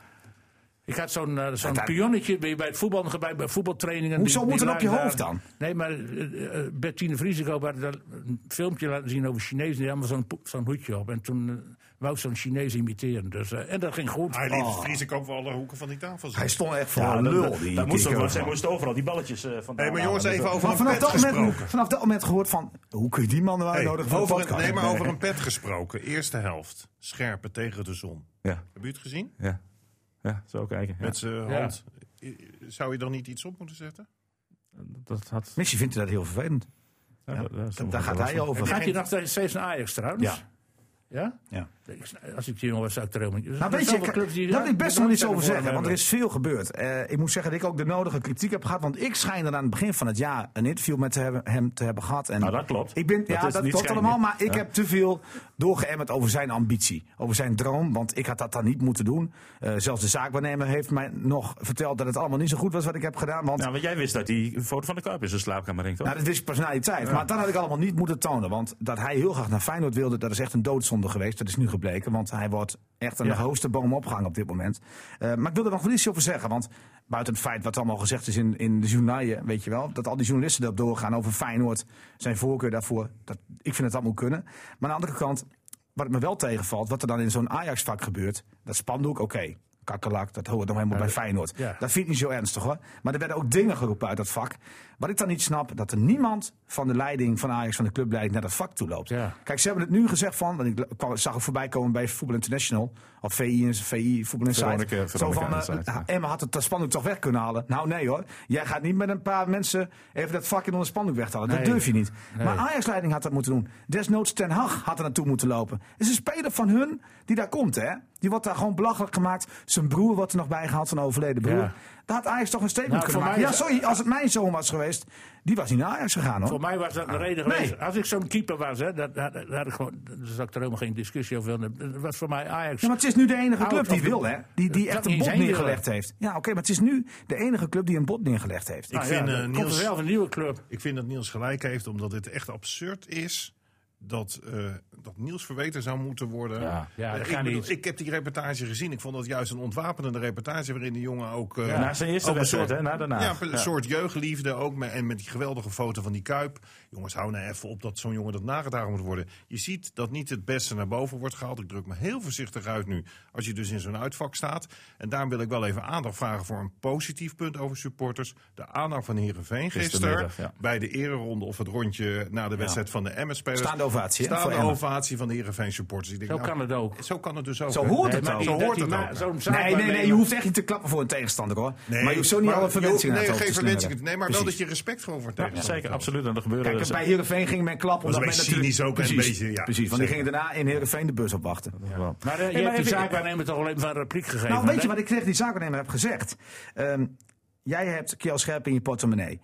Ik had zo'n eh, zo'n pionnetje bij, bij het voetbal, bij, bij voetbaltrainingen. Hoezo die- moet die het op je hoofd daar. dan? Nee, maar eh, eh, Bettine Vriesekoop had daar een filmpje laten zien over Chinezen. Die hadden zo'n zo'n hoedje op. En toen wou ik zo'n Chinees imiteren. Dus, en dat ging goed. Hij liet ook voor alle hoeken van die tafel Hij zitten. stond echt voor Ja, een dat- lul. die moest ook, zij moesten overal die balletjes van Hé, maar jongens, even over een vanaf pet dat, moment, gesproken. vanaf dat moment gehoord van, hoe kun je die man nou Hey, uitnodigen voor over een nee, maar over een pet gesproken. Eerste helft. Scherpen tegen de zon. Ja, Heb u het gezien? ja. Ja, zo kijken. Ja. Met zijn hand. Zou je dan niet iets op moeten zetten? Dat had... Misschien vindt hij dat heel vervelend. Ja, Ja, dat- Daar gaat hij over. Gaat hij nog steeds naar Ajax trouwens? Ja. Ja? Ja. Als ik die jongen was, zou ik er helemaal niet... Nou, weet je, daar wil ik best nog iets over zeggen, want er is veel gebeurd. Eh, ik moet zeggen dat ik ook de nodige kritiek heb gehad, want ik schijn er aan het begin van het jaar een interview met te hebben, hem te hebben gehad. En Nou, dat klopt. Ik ben, Dat ja, is dat niet klopt allemaal, maar ik Ja. heb te veel doorgeëmmerd over zijn ambitie, over zijn droom, want ik had dat dan niet moeten doen. Eh, zelfs de zaakwaarnemer heeft mij nog verteld dat het allemaal niet zo goed was wat ik heb gedaan, want Nou, want jij wist dat die foto van de Kuip in zijn slaapkamer hing, toch? nou, dat is personaliteit. Maar dat had ik allemaal niet moeten tonen. Want dat hij heel graag naar Feyenoord wilde, dat is echt een doodzonde geweest. Dat is nu gebleken. Want hij wordt echt aan de Ja. hoogste boom opgehangen op dit moment. Eh, maar ik wil er nog wel iets over zeggen. Want buiten het feit wat allemaal gezegd is in, in de journaaien, weet je wel. Dat al die journalisten erop doorgaan over Feyenoord. Zijn voorkeur daarvoor. Dat, ik vind het allemaal kunnen. Maar aan de andere kant, wat me wel tegenvalt. Wat er dan in zo'n Ajax-vak gebeurt. Dat spandoek, oké. Kakkelak, dat hoort nog helemaal bij Feyenoord. ja. Dat vind ik niet zo ernstig hoor. Maar er werden ook dingen geroepen uit dat vak. Wat ik dan niet snap, dat er niemand van de leiding van Ajax, van de clubleiding, naar dat vak toe loopt. Ja. Kijk, ze hebben het nu gezegd van, want ik kwam- zag het voorbij komen bij Voetbal International, of VI, VI Voetbal Insight. Zo van, eh, Insight, ja. Emma had het dat spandoek toch weg kunnen halen? Nou nee hoor, jij gaat niet met een paar mensen even dat vakje onder het spandoek weghalen. Dat durf je niet. Nee. Maar Ajax-leiding had dat moeten doen. Desnoods Ten Hag had er naartoe moeten lopen. Het is een speler van hun die daar komt hè. Die wordt daar gewoon belachelijk gemaakt. Zijn broer wordt er nog bij gehaald, zijn overleden broer. Ja. Daar had Ajax toch een statement Nou, kunnen voor maken. Ja, mij sorry, als het mijn zoon was geweest, die was niet naar Ajax gegaan hoor. Voor mij was dat de reden Nee. geweest. Als ik zo'n keeper was, hè, dat, dat, dat gewoon, daar zou ik er helemaal geen discussie over. Dat was voor mij Ajax. Ja, maar het is nu de enige club die wil, hè? Die, die echt een heen neergelegd heeft. Ja, oké, maar het is nu de enige club die een bod neergelegd heeft. Ik Nou vind, ja, dan Niels- komt er zelf een nieuwe club. Ik vind dat Niels gelijk heeft, omdat dit echt absurd is. Dat, eh, dat Niels verweten zou moeten worden. Ja. Ja, dat ik, kan bedoel, niet. ik heb die reportage gezien. Ik vond dat juist een ontwapenende reportage waarin de jongen ook... eh, Na zijn eerste wedstrijd, soort- hè, na daarna. Ja, een Ja. soort jeugdliefde ook. Met, en met die geweldige foto van die Kuip. Jongens, hou nou even op dat zo'n jongen dat nagedragen moet worden. Je ziet dat niet het beste naar boven wordt gehaald. Ik druk me heel voorzichtig uit nu. Als je dus in zo'n uitvak staat. En daarom wil ik wel even aandacht vragen voor een positief punt over supporters. De aandacht van Heerenveen gisteren. Bij de ereronde of het rondje na de wedstrijd van de Emmen-spelers. Ovatie, voor Staande Emmen. ovatie van de Heerenveen supporters. Ik denk, Zo nou, kan het ook. Zo kan het dus ook. Zo hoort het maar ook. Zo dat hoort het ook. Nee, nee, nee, je hoeft echt niet te klappen voor een tegenstander hoor. maar je hoeft zo niet maar alle verwensingen je- aan het Nee, geen verwensingen. Nee, maar wel dat je respect gewoon voor tegenstander zeker, absoluut. En dat gebeurde Kijk, dus- bij Heerenveen ging men klappen. Men beetje cynisch ook, een precies, beetje, ja, precies, want die gingen daarna in Heerenveen de bus opwachten. Maar eh, je maar hebt die zaakwaarnemer toch alleen van een repliek gegeven. Nou, weet je wat ik tegen die zaakwaarnemer heb gezegd? Ehm, jij hebt Kjell Scherp in je portemonnee.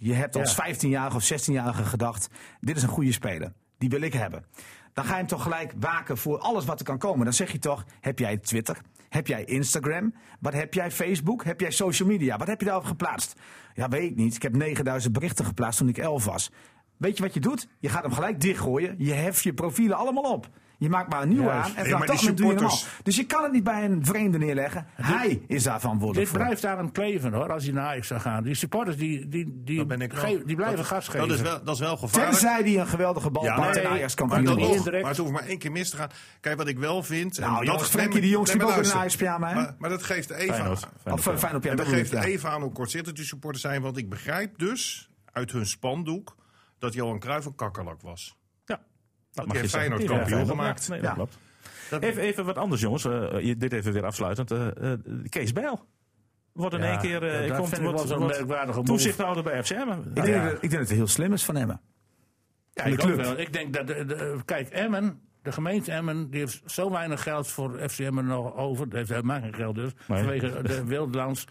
Je hebt als Ja. 15-jarige of 16-jarige gedacht: dit is een goede speler. Die wil ik hebben. Dan ga je hem toch gelijk waken voor alles wat er kan komen. Dan zeg je toch: heb jij Twitter? Heb jij Instagram? Wat heb jij Facebook? Heb jij social media? Wat heb je daarop geplaatst? Ja, weet ik niet. Ik heb 9000 berichten geplaatst toen ik 11 was. Weet je wat je doet? Je gaat hem gelijk dichtgooien. Je heft je profielen allemaal op. Je maakt maar een nieuwe Juist. aan en vanaf dat die moment doe je hem al. Dus je kan het niet bij een vreemde neerleggen. Hij is daar verantwoordelijk Dit voor. blijft aan hem kleven hoor, als hij naar Ajax zou gaan. Die supporters die, die, die, Dat ben ik wel. ge- die blijven dat, gas geven. Dat is wel, dat is wel gevaarlijk. Tenzij hij een geweldige bal Ja, pakt nee, en Ajax maar, kampioen wordt. het hoeft maar één keer mis te gaan. Kijk, wat ik wel vind... Nou, jongens, Frenkie nee, de Jong nee, liep maar ook in een hè? Maar, maar dat geeft even aan... Eh, dat geeft geeft even aan hoe kortzittend die supporters zijn. Want ik begrijp dus uit hun spandoek dat Johan Cruijff een kakkerlak was. Ja, dat mag je. Feyenoord kampioen gemaakt. Nee, dat Ja. klopt. Even, even wat anders, jongens. Eh, je- dit even weer afsluitend. Eh, eh, Kees Bijl. Wordt in Ja, één keer... eh, dat komt, vind ik wel wordt- zo'n wordt merkwaardige move. Toezichthouder bij FCM. Ik, Nou, denk ja. dat, ik denk dat het heel slim is van hem. Ja, ik, club. ook wel. ik denk dat, de, de- kijk, Emmen, de gemeente Emmen, die heeft zo weinig geld voor FC Emmen nog over. Dat heeft helemaal geen geld dus, Nee. vanwege de Wildlands.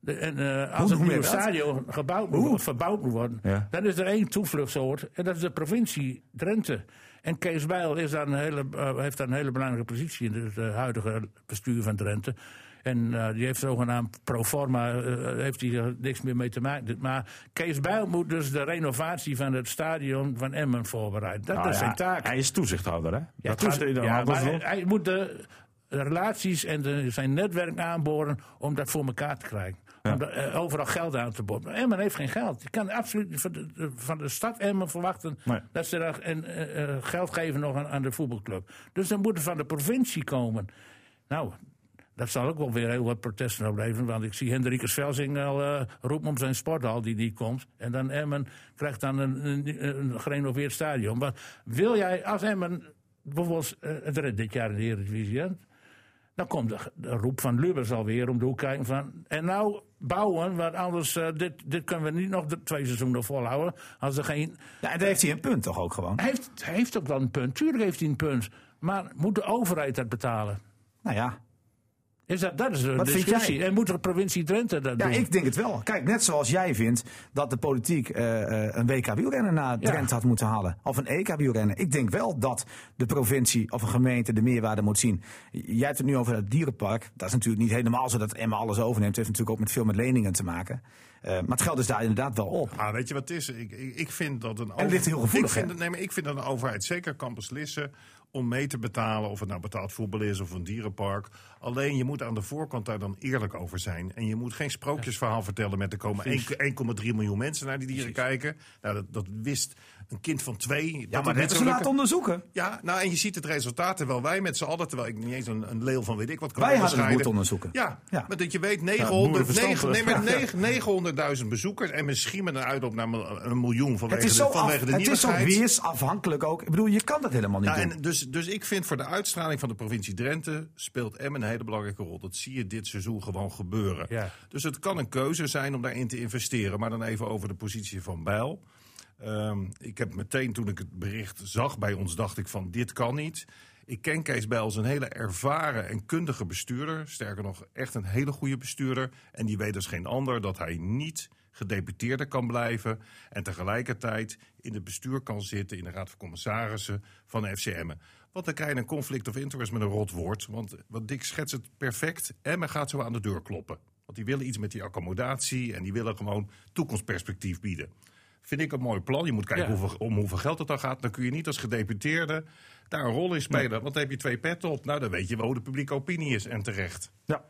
De, en, eh, als Hoe het nieuwe stadion gebouwd moet, worden, verbouwd moet worden, Ja. dan is er één toevluchtsoord en dat is de provincie Drenthe. En Kees Bijl is daar een hele, eh, heeft daar een hele belangrijke positie in het eh, huidige bestuur van Drenthe. En eh, die heeft zogenaamd pro forma, eh, heeft hij er niks meer mee te maken. Maar Kees Bijl moet dus de renovatie van het stadion van Emmen voorbereiden. Dat Nou is ja, zijn taak. Hij is toezichthouder, hè? Ja, dat toezicht- gaat hij dan ja, anders maar doen. hij, hij moet de relaties en de, zijn netwerk aanboren om dat voor elkaar te krijgen. Om eh, overal geld aan te. Maar Emmen heeft geen geld. Je kan absoluut niet van de, van de stad Emmen verwachten Nee. dat ze daar en, eh, eh, geld geven nog aan, aan de voetbalclub. Dus dan moet het van de provincie komen. Nou, dat zal ook wel weer heel wat protesten opleveren. Want ik zie Hendrikus Velsing al roepen om zijn sporthal die niet komt. En dan Emmen krijgt dan een, een, een gerenoveerd stadion. Maar wil jij als Emmen bijvoorbeeld het redt dit jaar in de Eredivisie... dan komt de, de roep van Lubbers alweer om de hoek kijken van... en nou bouwen, want anders uh, dit, dit kunnen we niet nog de twee seizoenen volhouden. Als er geen... Ja, en daar heeft hij een punt toch ook gewoon? Hij heeft, hij heeft ook wel een punt, tuurlijk heeft hij een punt. Maar moet de overheid dat betalen? Nou ja, Is dat, dat is een Wat vind discussie. jij? En moet de provincie Drenthe dat ja doen? ik denk het wel. Kijk, net zoals jij vindt dat de politiek eh, eh, een WK wielrennen naar Drenthe had moeten halen. Of een EK wielrennen. Ik denk wel dat de provincie of een gemeente de meerwaarde moet zien. Jij hebt het nu over het dierenpark. Dat is natuurlijk niet helemaal zo dat Emma alles overneemt. Het heeft natuurlijk ook met veel met leningen te maken. Uh, maar het geld is daar inderdaad wel op. Ah, weet je wat het is? Ik, ik, ik vind dat een En het ligt heel gevoelig, ik vind, nee, maar ik vind dat een overheid zeker kan beslissen om mee te betalen. Of het nou betaald voetbal is of een dierenpark. Alleen je moet aan de voorkant daar dan eerlijk over zijn. En je moet geen sprookjesverhaal vertellen met er komen 1,3 miljoen mensen naar die dieren kijken. Nou, dat, dat wist een kind van twee. Ja, dat maar dat is zou laten onderzoeken. Ja, nou en je ziet het resultaat terwijl wij met z'n allen, terwijl ik niet eens een, een leeuw van weet ik wat kan Wij hadden het moeten onderzoeken. Ja, Ja. maar dat je weet boerenverstand. 900, nee, maar negen- 900.000 bezoekers en misschien met een uitloop naar een miljoen vanwege, Het is zo, de, vanwege af, de het is zo weersafhankelijk ook. Ik bedoel, je kan dat helemaal niet Ja, doen. en dus, dus ik vind voor de uitstraling van de provincie Drenthe speelt Emmen een hele belangrijke rol. Dat zie je dit seizoen gewoon gebeuren. Ja. Dus het kan een keuze zijn om daarin te investeren. Maar dan even over de positie van Bijl. Ehm, ik heb meteen toen ik het bericht zag bij ons, dacht ik van dit kan niet. Ik ken Kees Bijl als een hele ervaren en kundige bestuurder. Sterker nog, echt een hele goede bestuurder. En die weet als geen ander dat hij niet gedeputeerde kan blijven. En tegelijkertijd in het bestuur kan zitten in de Raad van Commissarissen van FCM. Want dan krijg een conflict of interest met een rot woord. Want wat Dick schetst het perfect. Emmen gaat zo aan de deur kloppen. Want die willen iets met die accommodatie en die willen gewoon toekomstperspectief bieden. Vind ik een mooi plan. Je moet kijken Ja. hoeveel, om hoeveel geld het dan gaat. Dan kun je niet als gedeputeerde daar een rol in spelen. Want dan heb je twee petten op. Nou, dan weet je wel hoe de publieke opinie is. En terecht. Ja.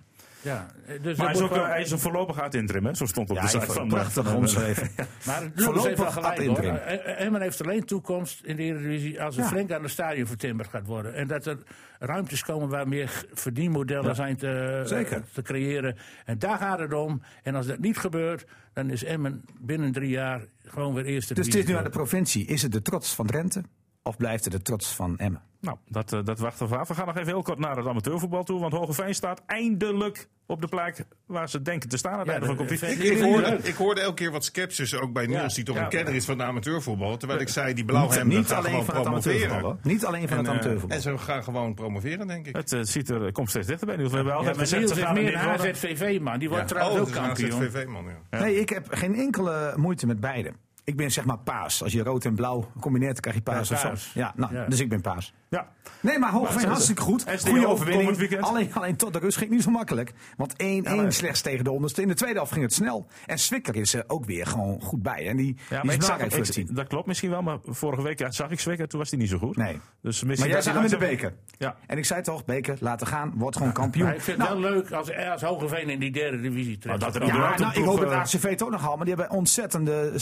Ja, dus Maar hij dat is, moet ook, wel- eh, hij is een voorlopig uit interim, hè? Zo stond op Ja, de site van... eh, prachtig omschreven. Maar Voorlopig ad gelijk hoor. interim. Eh, Emmen heeft alleen toekomst in de Eredivisie als er Ja. flink aan het stadion vertimmerd gaat worden. En dat er ruimtes komen waar meer verdienmodellen zijn te, Zeker. te creëren. En daar gaat het om. En als dat niet gebeurt, dan is Emmen binnen drie jaar gewoon weer eerste Dus het is nu aan de provincie. Is het de trots van Drenthe? Of blijft het de trots van Emmen? Nou, dat, eh, dat wachten we af. We gaan nog even heel kort naar het amateurvoetbal toe. Want Hogeveen staat eindelijk op de plek waar ze denken te staan aan het Ja, einde van de competitie. Ik, ik hoorde, leuk. ik hoorde elke keer wat sceptisch ook bij Niels, die toch ja. een kenner is van de amateurvoetbal. Terwijl ik zei, die blauwhemden niet gaan alleen gewoon van het amateurvoetbal. promoveren. Niet alleen van En, het eh, amateurvoetbal. en ze gaan gewoon promoveren, denk ik. Het eh, ziet er, komt steeds dichterbij. Niels. We hebben Ja, altijd gezegd, Niels is meer er een. HZVV-man. Die wordt trouwens oh, ook kampioen. HZVV-man, ja. Nee, ik heb geen enkele moeite met beide. Ik ben zeg maar paas. Als je rood en blauw combineert, krijg je paas. Ja, of zo. Ja, nou, Ja. dus ik ben paas. Ja. Nee, maar Hoogveen hartstikke goed. Goede overwinning. weekend. Alleen, alleen tot de rust ging het niet zo makkelijk. Want 1-1 maar- slechts tegen de onderste. In de tweede helft ging het snel. En Swikker is er ook weer gewoon goed bij. En die, Ja, maar zag, ik- dat klopt misschien wel, maar vorige week ja, zag ik Zwicker, toen was hij niet zo goed. Nee. Dus misschien Maar jij dat zag hem in de beker. Ja. En ik zei toch, beker, laten gaan. Wordt gewoon kampioen. Maar ik vind Nou, het wel leuk als, als Hogeveen in die derde divisie terecht dat er Ja, überhaupt nou, ik hoop het eh, ACV het ook nog al, maar die hebben ontzettende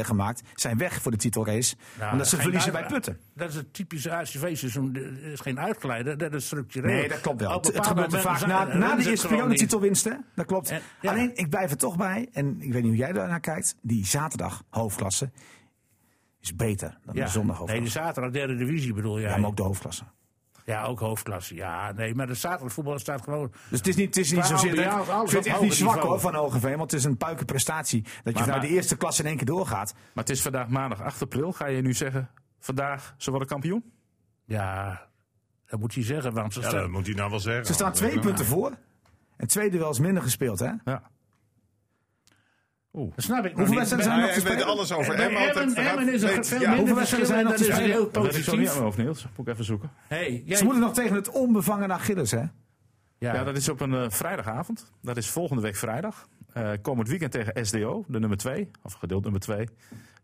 gemaakt. Zijn weg voor de titelrace. Nou, omdat ze verliezen bij Putten. Dat is het typische ACV-seizoen. Is geen uitglijden, dat is structureel. Nee, dat klopt wel. Het, gebeurt vaak na, na de eerste periode niet. titelwinst, hè? Dat klopt. En- ja. Alleen, ik blijf er toch bij, en ik weet niet hoe jij daarnaar kijkt. Die zaterdag hoofdklasse is beter dan Ja. de zondag Nee, de hoofdklasse. zaterdag derde divisie bedoel jij. Ja, maar ook de hoofdklasse. Ja, ook hoofdklasse. Ja, nee, maar de zaterdag voetbal staat gewoon... Dus het is niet, het is niet zozeer... Ik vind het echt niet zwak niveau. hoor van Hogeveen, want het is een puikenprestatie. Dat je maar- de eerste klasse in één keer doorgaat. Maar het is vandaag maandag 8 april. Ga je nu zeggen, vandaag ze worden kampioen? Ja, dat moet hij zeggen, want ze Ja, staan... dat moet hij nou wel zeggen. Ze staan twee punten voor. En twee duels minder gespeeld, hè? Ja. Dat snap ik nog Hoeveel wedstrijden zijn Ja, er nog te ik weet spelen? alles over Emmen. is er veel ja, minder hoeveel wedstrijden en zijn is er nog te heel niet aan positief. hoofd, Niels. Moet ik even zoeken. Hey, jij, Ze moeten nog tegen het onbevangen Achilles, hè? ja, Ja, dat is op een eh, vrijdagavond. Dat is volgende week vrijdag. Eh komend weekend tegen SDO, de nummer 2. Of gedeeld nummer 2.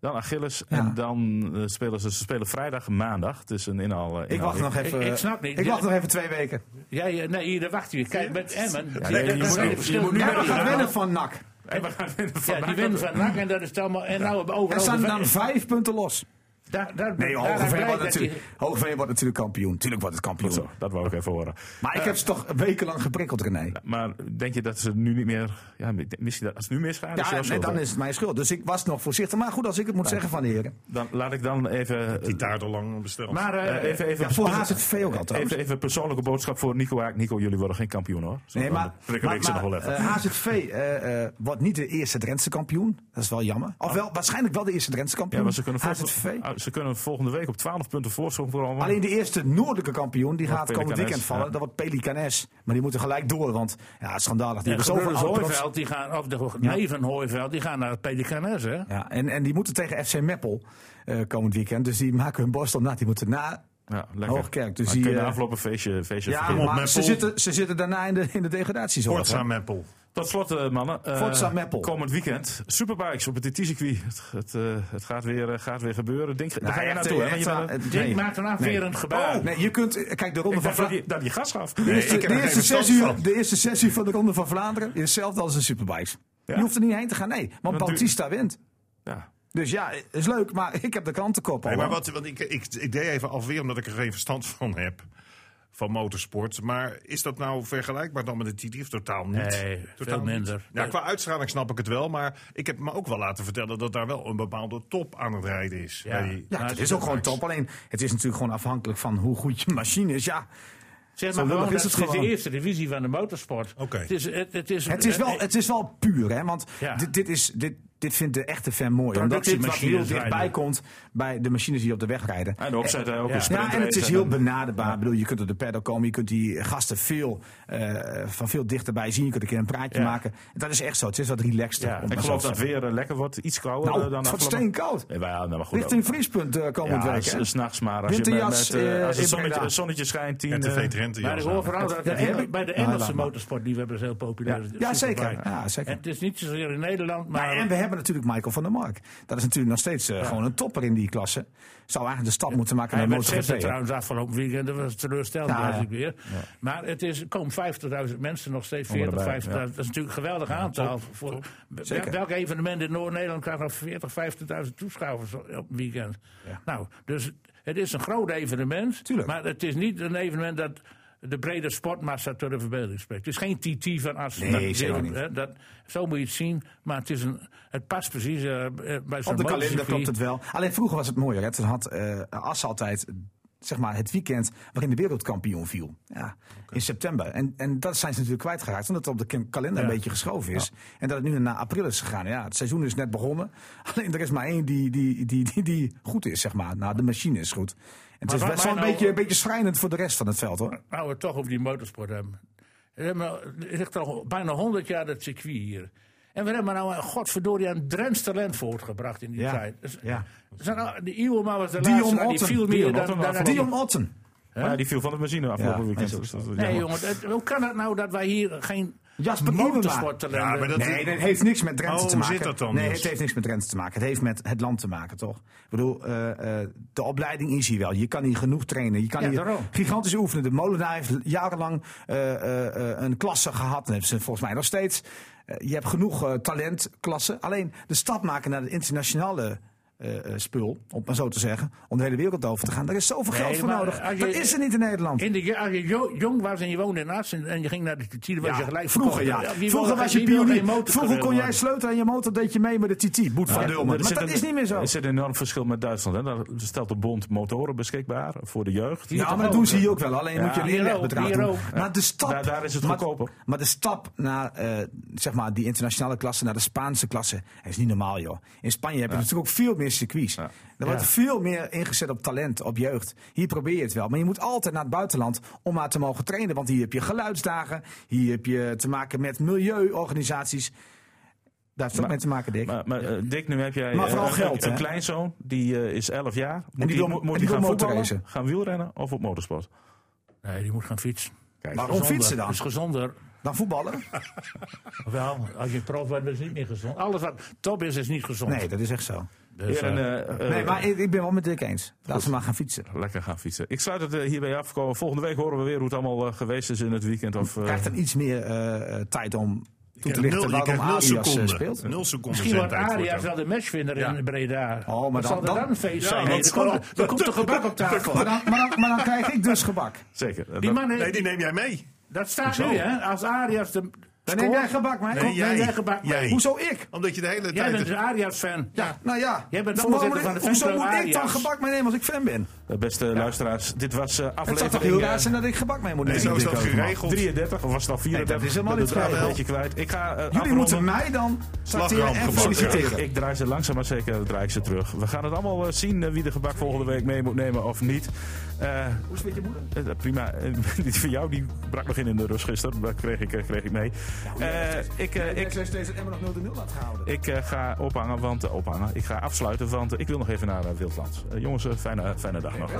Dan Achilles. Ja. En dan eh, spelen ze, ze spelen vrijdag, maandag. Het is een inhaal. eh, Ik wacht inhaal- nog even. Ik- ik snap niet. Ik wacht nog even twee weken. jij, eh, nee, hier, daar wacht je. Kijk, met Emmen... nee, dat- je dat moet- je moet nu Ja, met Ja, we gaan Ja. winnen van NAC. En we gaan Ja, die winnen van NAC en dat is allemaal... En nou hebben we Er overal... staan dan vijf punten los. Daar, daar, Nee, Hogeveen wordt, natuurlijk, Hogeveen wordt natuurlijk kampioen. Tuurlijk wordt het kampioen. Zo, dat wou ik even horen. Maar ik heb ze toch wekenlang geprikkeld, René. Maar denk je dat ze nu niet meer. Ja, misschien dat als het nu misgaat. is Ja, nee, schuld, dan hè? is het mijn schuld. Dus ik was nog voorzichtig. Maar goed, als ik het moet zeggen van de heren. Dan laat ik dan even. Die taart al lang besteld. Maar eh, eh, even, even, Ja, voor HZV ook al trouwens. Even, even persoonlijke boodschap voor Nico Haak. Nico, jullie worden geen kampioen hoor. Zo, Nee, maar, maar, nog wel even. eh, HZV eh, eh, wordt niet de eerste Drentse kampioen. Dat is wel jammer. Of wel, waarschijnlijk wel de eerste Drentse kampioen. ja, maar ze kunnen, HZV. Ze kunnen volgende week op 12 punten voorsprong komen. Alleen de eerste noordelijke kampioen, die gaat komend weekend vallen. ja. Dat wordt Pelicanes. Maar die moeten gelijk door, want ja, het is schandalig. Die en hebben zoveel Hooiveld, die gaan, of de neven Hooiveld, die gaan naar het Pelicanes, hè? Ja, en, en die moeten tegen FC Meppel eh, komend weekend. Dus die maken hun borst om nat. Die moeten na. ja, lekker. Hoogkerk, dus Maar die, kun je de eh, afgelopen feestje, feestje Ja, maar ze zitten, ze zitten daarna in de, in de degradatiezone. Forza Meppel. Tot slot, eh, mannen. eh, Forza Meppel. Komend weekend. Superbikes op het TT-circuit. Het, het, eh, het gaat, weer, gaat weer gebeuren. Denk, daar ga je naartoe, hè? Want je bent- eh, Dit maakt een afwerend gebaar. Nee, je kunt, kijk, de ronde Ik van Vlaanderen. dat je gas gaf. De eerste, er uur, van. de eerste zes uur van de Ronde van Vlaanderen is hetzelfde als een Superbikes. Ja. Je hoeft er niet heen te gaan, nee. Want Want Bautista wint. Ja. Dus ja, is leuk, maar ik heb de krantenkop al. Nee, maar wat, wat ik, ik, ik deed even afweer omdat ik er geen verstand van heb. Van motorsport. Maar is dat nou vergelijkbaar dan met de TT? Totaal niet. Nee, Totaal veel niet. minder. Ja, qua uitstraling snap ik het wel. Maar ik heb me ook wel laten vertellen dat daar wel een bepaalde top aan het rijden is. Ja. Die- Ja, het het is ook gewoon top. Alleen, het is natuurlijk gewoon afhankelijk van hoe goed je machine is. Ja, Zeg maar gewoon, is dat het is de eerste divisie van de motorsport. Oké. Het, is, het, het, is, het is wel, het is wel puur, hè. Want Ja. dit, dit, is, dit, dit vindt de echte fan mooi. Omdat dit wat heel dichtbij komt bij de machines die op de weg rijden. En de opzet ook Ja. Ja, en het is heel en- benaderbaar. Ik bedoel, je kunt op de paddock komen, je kunt die gasten veel, eh, van veel dichterbij zien. Je kunt een keer een praatje Ja. maken. Dat is echt zo. Het is wat relaxter. Ja, Ik geloof dat het weer eh, lekker wordt. Iets kouder Nou, eh, dan het wordt steenkoud. Nee, ja, nou, maar goed. Richting vriespunt komend ja, week. s- hè? s'nachts maar. Als, je met, Winterjas, met, eh, eh, als het in zonnetje, schijnt. Tien, eh, Drenthe. Maar ik jas hoor vooral Ja, die bij de Ja, Engelse maar. motorsportliefhebbers heel populair is. Ja, zeker. Superbike. Ja, zeker. Het is niet zozeer in Nederland, maar... Hebben natuurlijk Michael van der Mark. Dat is natuurlijk nog steeds eh, gewoon een topper in die klasse. Zou eigenlijk de stap moeten maken Hij naar MotoGP. trouwens afgelopen weekend. Dat was teleurstellend Ja, weer. Maar het is, komen 50.000 mensen nog steeds. 40, erbij, 50.000. Dat is natuurlijk een geweldig aantal. Voor. Welk evenement in Noord-Nederland krijgt nog 40, 50.000 toeschouwers op een weekend? Nou, dus het is een groot evenement. Tuurlijk. Maar het is niet een evenement dat de brede sportmassa tot de verbeelding spreekt. Het is geen TT van Assen. Nee, dat, zeker niet. dat, zo moet je het zien. Maar het, is een, het past precies eh, eh, bij zo'n Op de kalender klopt het wel. Alleen vroeger was het mooier. Hè? Toen had eh Assen altijd zeg maar, het weekend waarin de wereldkampioen viel. Ja, In september. En, en dat zijn ze natuurlijk kwijtgeraakt. Omdat het op de kalender een beetje geschoven is. En dat het nu naar april is gegaan. Ja, het seizoen is net begonnen. Alleen er is maar één die, die, die, die, die goed is, zeg maar. Nou, de machine is goed. En het is best wel een, nou- beetje, een beetje schrijnend voor de rest van het veld, hoor. Nou, we toch over die motorsport hebben. Er hebben- Er ligt al bijna 100 jaar dat circuit hier. En we hebben nou een godverdorie een Drents talent voortgebracht in die Ja, tijd. Dus, ja. zijn al- die Iwoma was de Dion laatste, die Otten. viel meer Dion dan... Dion Otten. Ja, die viel van de machine afgelopen Ja, weekend. Dus Nee, jongen, het- hoe kan het nou dat wij hier geen Jasper motorsporttalent Ja, maar hebben? dat- Nee, dat heeft niks met Drenthe Oh, te hoe maken. zit dat dan, Nee, Niels? het heeft niks met Drenthe te maken. Het heeft met het land te maken, toch? Ik bedoel, eh, eh, de opleiding is hier wel. Je kan hier genoeg trainen. Je kan Ja, hier daarom. gigantisch oefenen. De Molenaar heeft jarenlang eh, eh, eh, een klasse gehad. Dat heeft ze volgens mij nog steeds. Eh, je hebt genoeg eh, talentklassen. Alleen de stap maken naar de internationale eh, eh, spul, om maar zo te zeggen, om de hele wereld over te gaan. Daar is zoveel Nee, geld voor nodig. je- dat is er niet in Nederland. In de, als je jo- jong was en je woonde in Assen en je ging naar de TT, dan was je gelijk vroeger ja. Vroeger was je pionier. Vroeger kon jij sleutelen aan je motor, deed je mee met de TT. Boet van Ja, Dulmen. er Maar dat een- is niet meer zo. Er zit een enorm verschil met Duitsland. Hè. Daar stelt de bond motoren beschikbaar voor de jeugd. Ja, maar dat doen ze hier ook wel. Alleen moet je een inlegbedrag doen. Maar de stap... Daar- daar is het goedkoper. Maar de stap naar eh, zeg maar, die internationale klasse, naar de Spaanse klasse, is niet normaal, joh. In Spanje heb je natuurlijk ook veel meer circuits. Er wordt Ja. veel meer ingezet op talent, op jeugd. Hier probeer je het wel. Maar je moet altijd naar het buitenland om maar te mogen trainen. Want hier heb je geluidsdagen. Hier heb je te maken met milieuorganisaties. Daar heeft het ook Maar- mee te maken, Dick. Maar, maar eh, Dick, nu heb jij Maar vooral eh, een, geld, een, hè? kleinzoon, die eh, is 11 jaar. Moet die die, wil- moet, en die die gaan voetballen, motorracen. gaan wielrennen of op motorsport? Nee, die moet gaan fietsen. Waarom Gezonder. fietsen dan? Dat is gezonder. Dan voetballen? Wel, als je prof bent, is het niet meer gezond. Alles wat top is, is niet gezond. Nee, dat is echt zo. Dus, eh, eh, eh, Nee, maar ik, ik ben wel met Dick eens. Laten ze maar gaan fietsen. Lekker gaan fietsen. Ik sluit het hierbij af. Volgende week horen we weer hoe het allemaal geweest is in het weekend. Of, eh, krijgt dan iets meer tijd om toe te Je lichten nul, je waarom Arias seconden. speelt. Nul seconden Misschien wordt Arias wel er. de matchwinner in Breda. Oh, maar dan- zal er dan- dan een feest Ja, zijn? Nee, er, zal- komt, er gebak op tafel. Maar dan, maar, dan, maar dan krijg ik dus gebak. Zeker. Die man, Nee, die neem jij mee. dat staat Hoezo? nu, hè? Als Arias de. Dan neem jij gebak mee. Nee, jij. jij gebak mee. Jij. Hoezo ik? Omdat je de hele Jij tijd... bent een Arias-fan. Ja. Nou ja. Jij bent voorzitter moet van de ik- Hoezo moet ik dan Arias. gebak meenemen als ik fan ben? Eh, beste luisteraars, dit was eh, Het zou toch aflevering heel eh, raar zijn dat ik gebak mee moet Nee, nemen? zo is dat geregeld. 33, of was het al 34? Nee, dat is helemaal niet geregeld. een beetje kwijt. Ik ga, Jullie afronden. moeten mij dan tracteren en feliciteren. Ik draai ze langzaam maar zeker draai ik ze terug. We gaan het allemaal zien wie de gebak volgende week mee moet nemen of niet. Eh, Hoe is het met je moeder? prima. Die van jou die brak nog in in de rust gisteren. Dat kreeg ik, kreeg ik mee. Eh, ik, eh, Ik steeds het Emmer nog 0-0 laten gehouden. ik eh, ga ophangen, want ophangen. Ik ga afsluiten, want ik wil nog even naar Wildland. Jongens, fijne, fijne dag nog.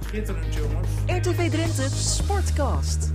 Schitterend, jongens. RTV Drenthe Sportcast.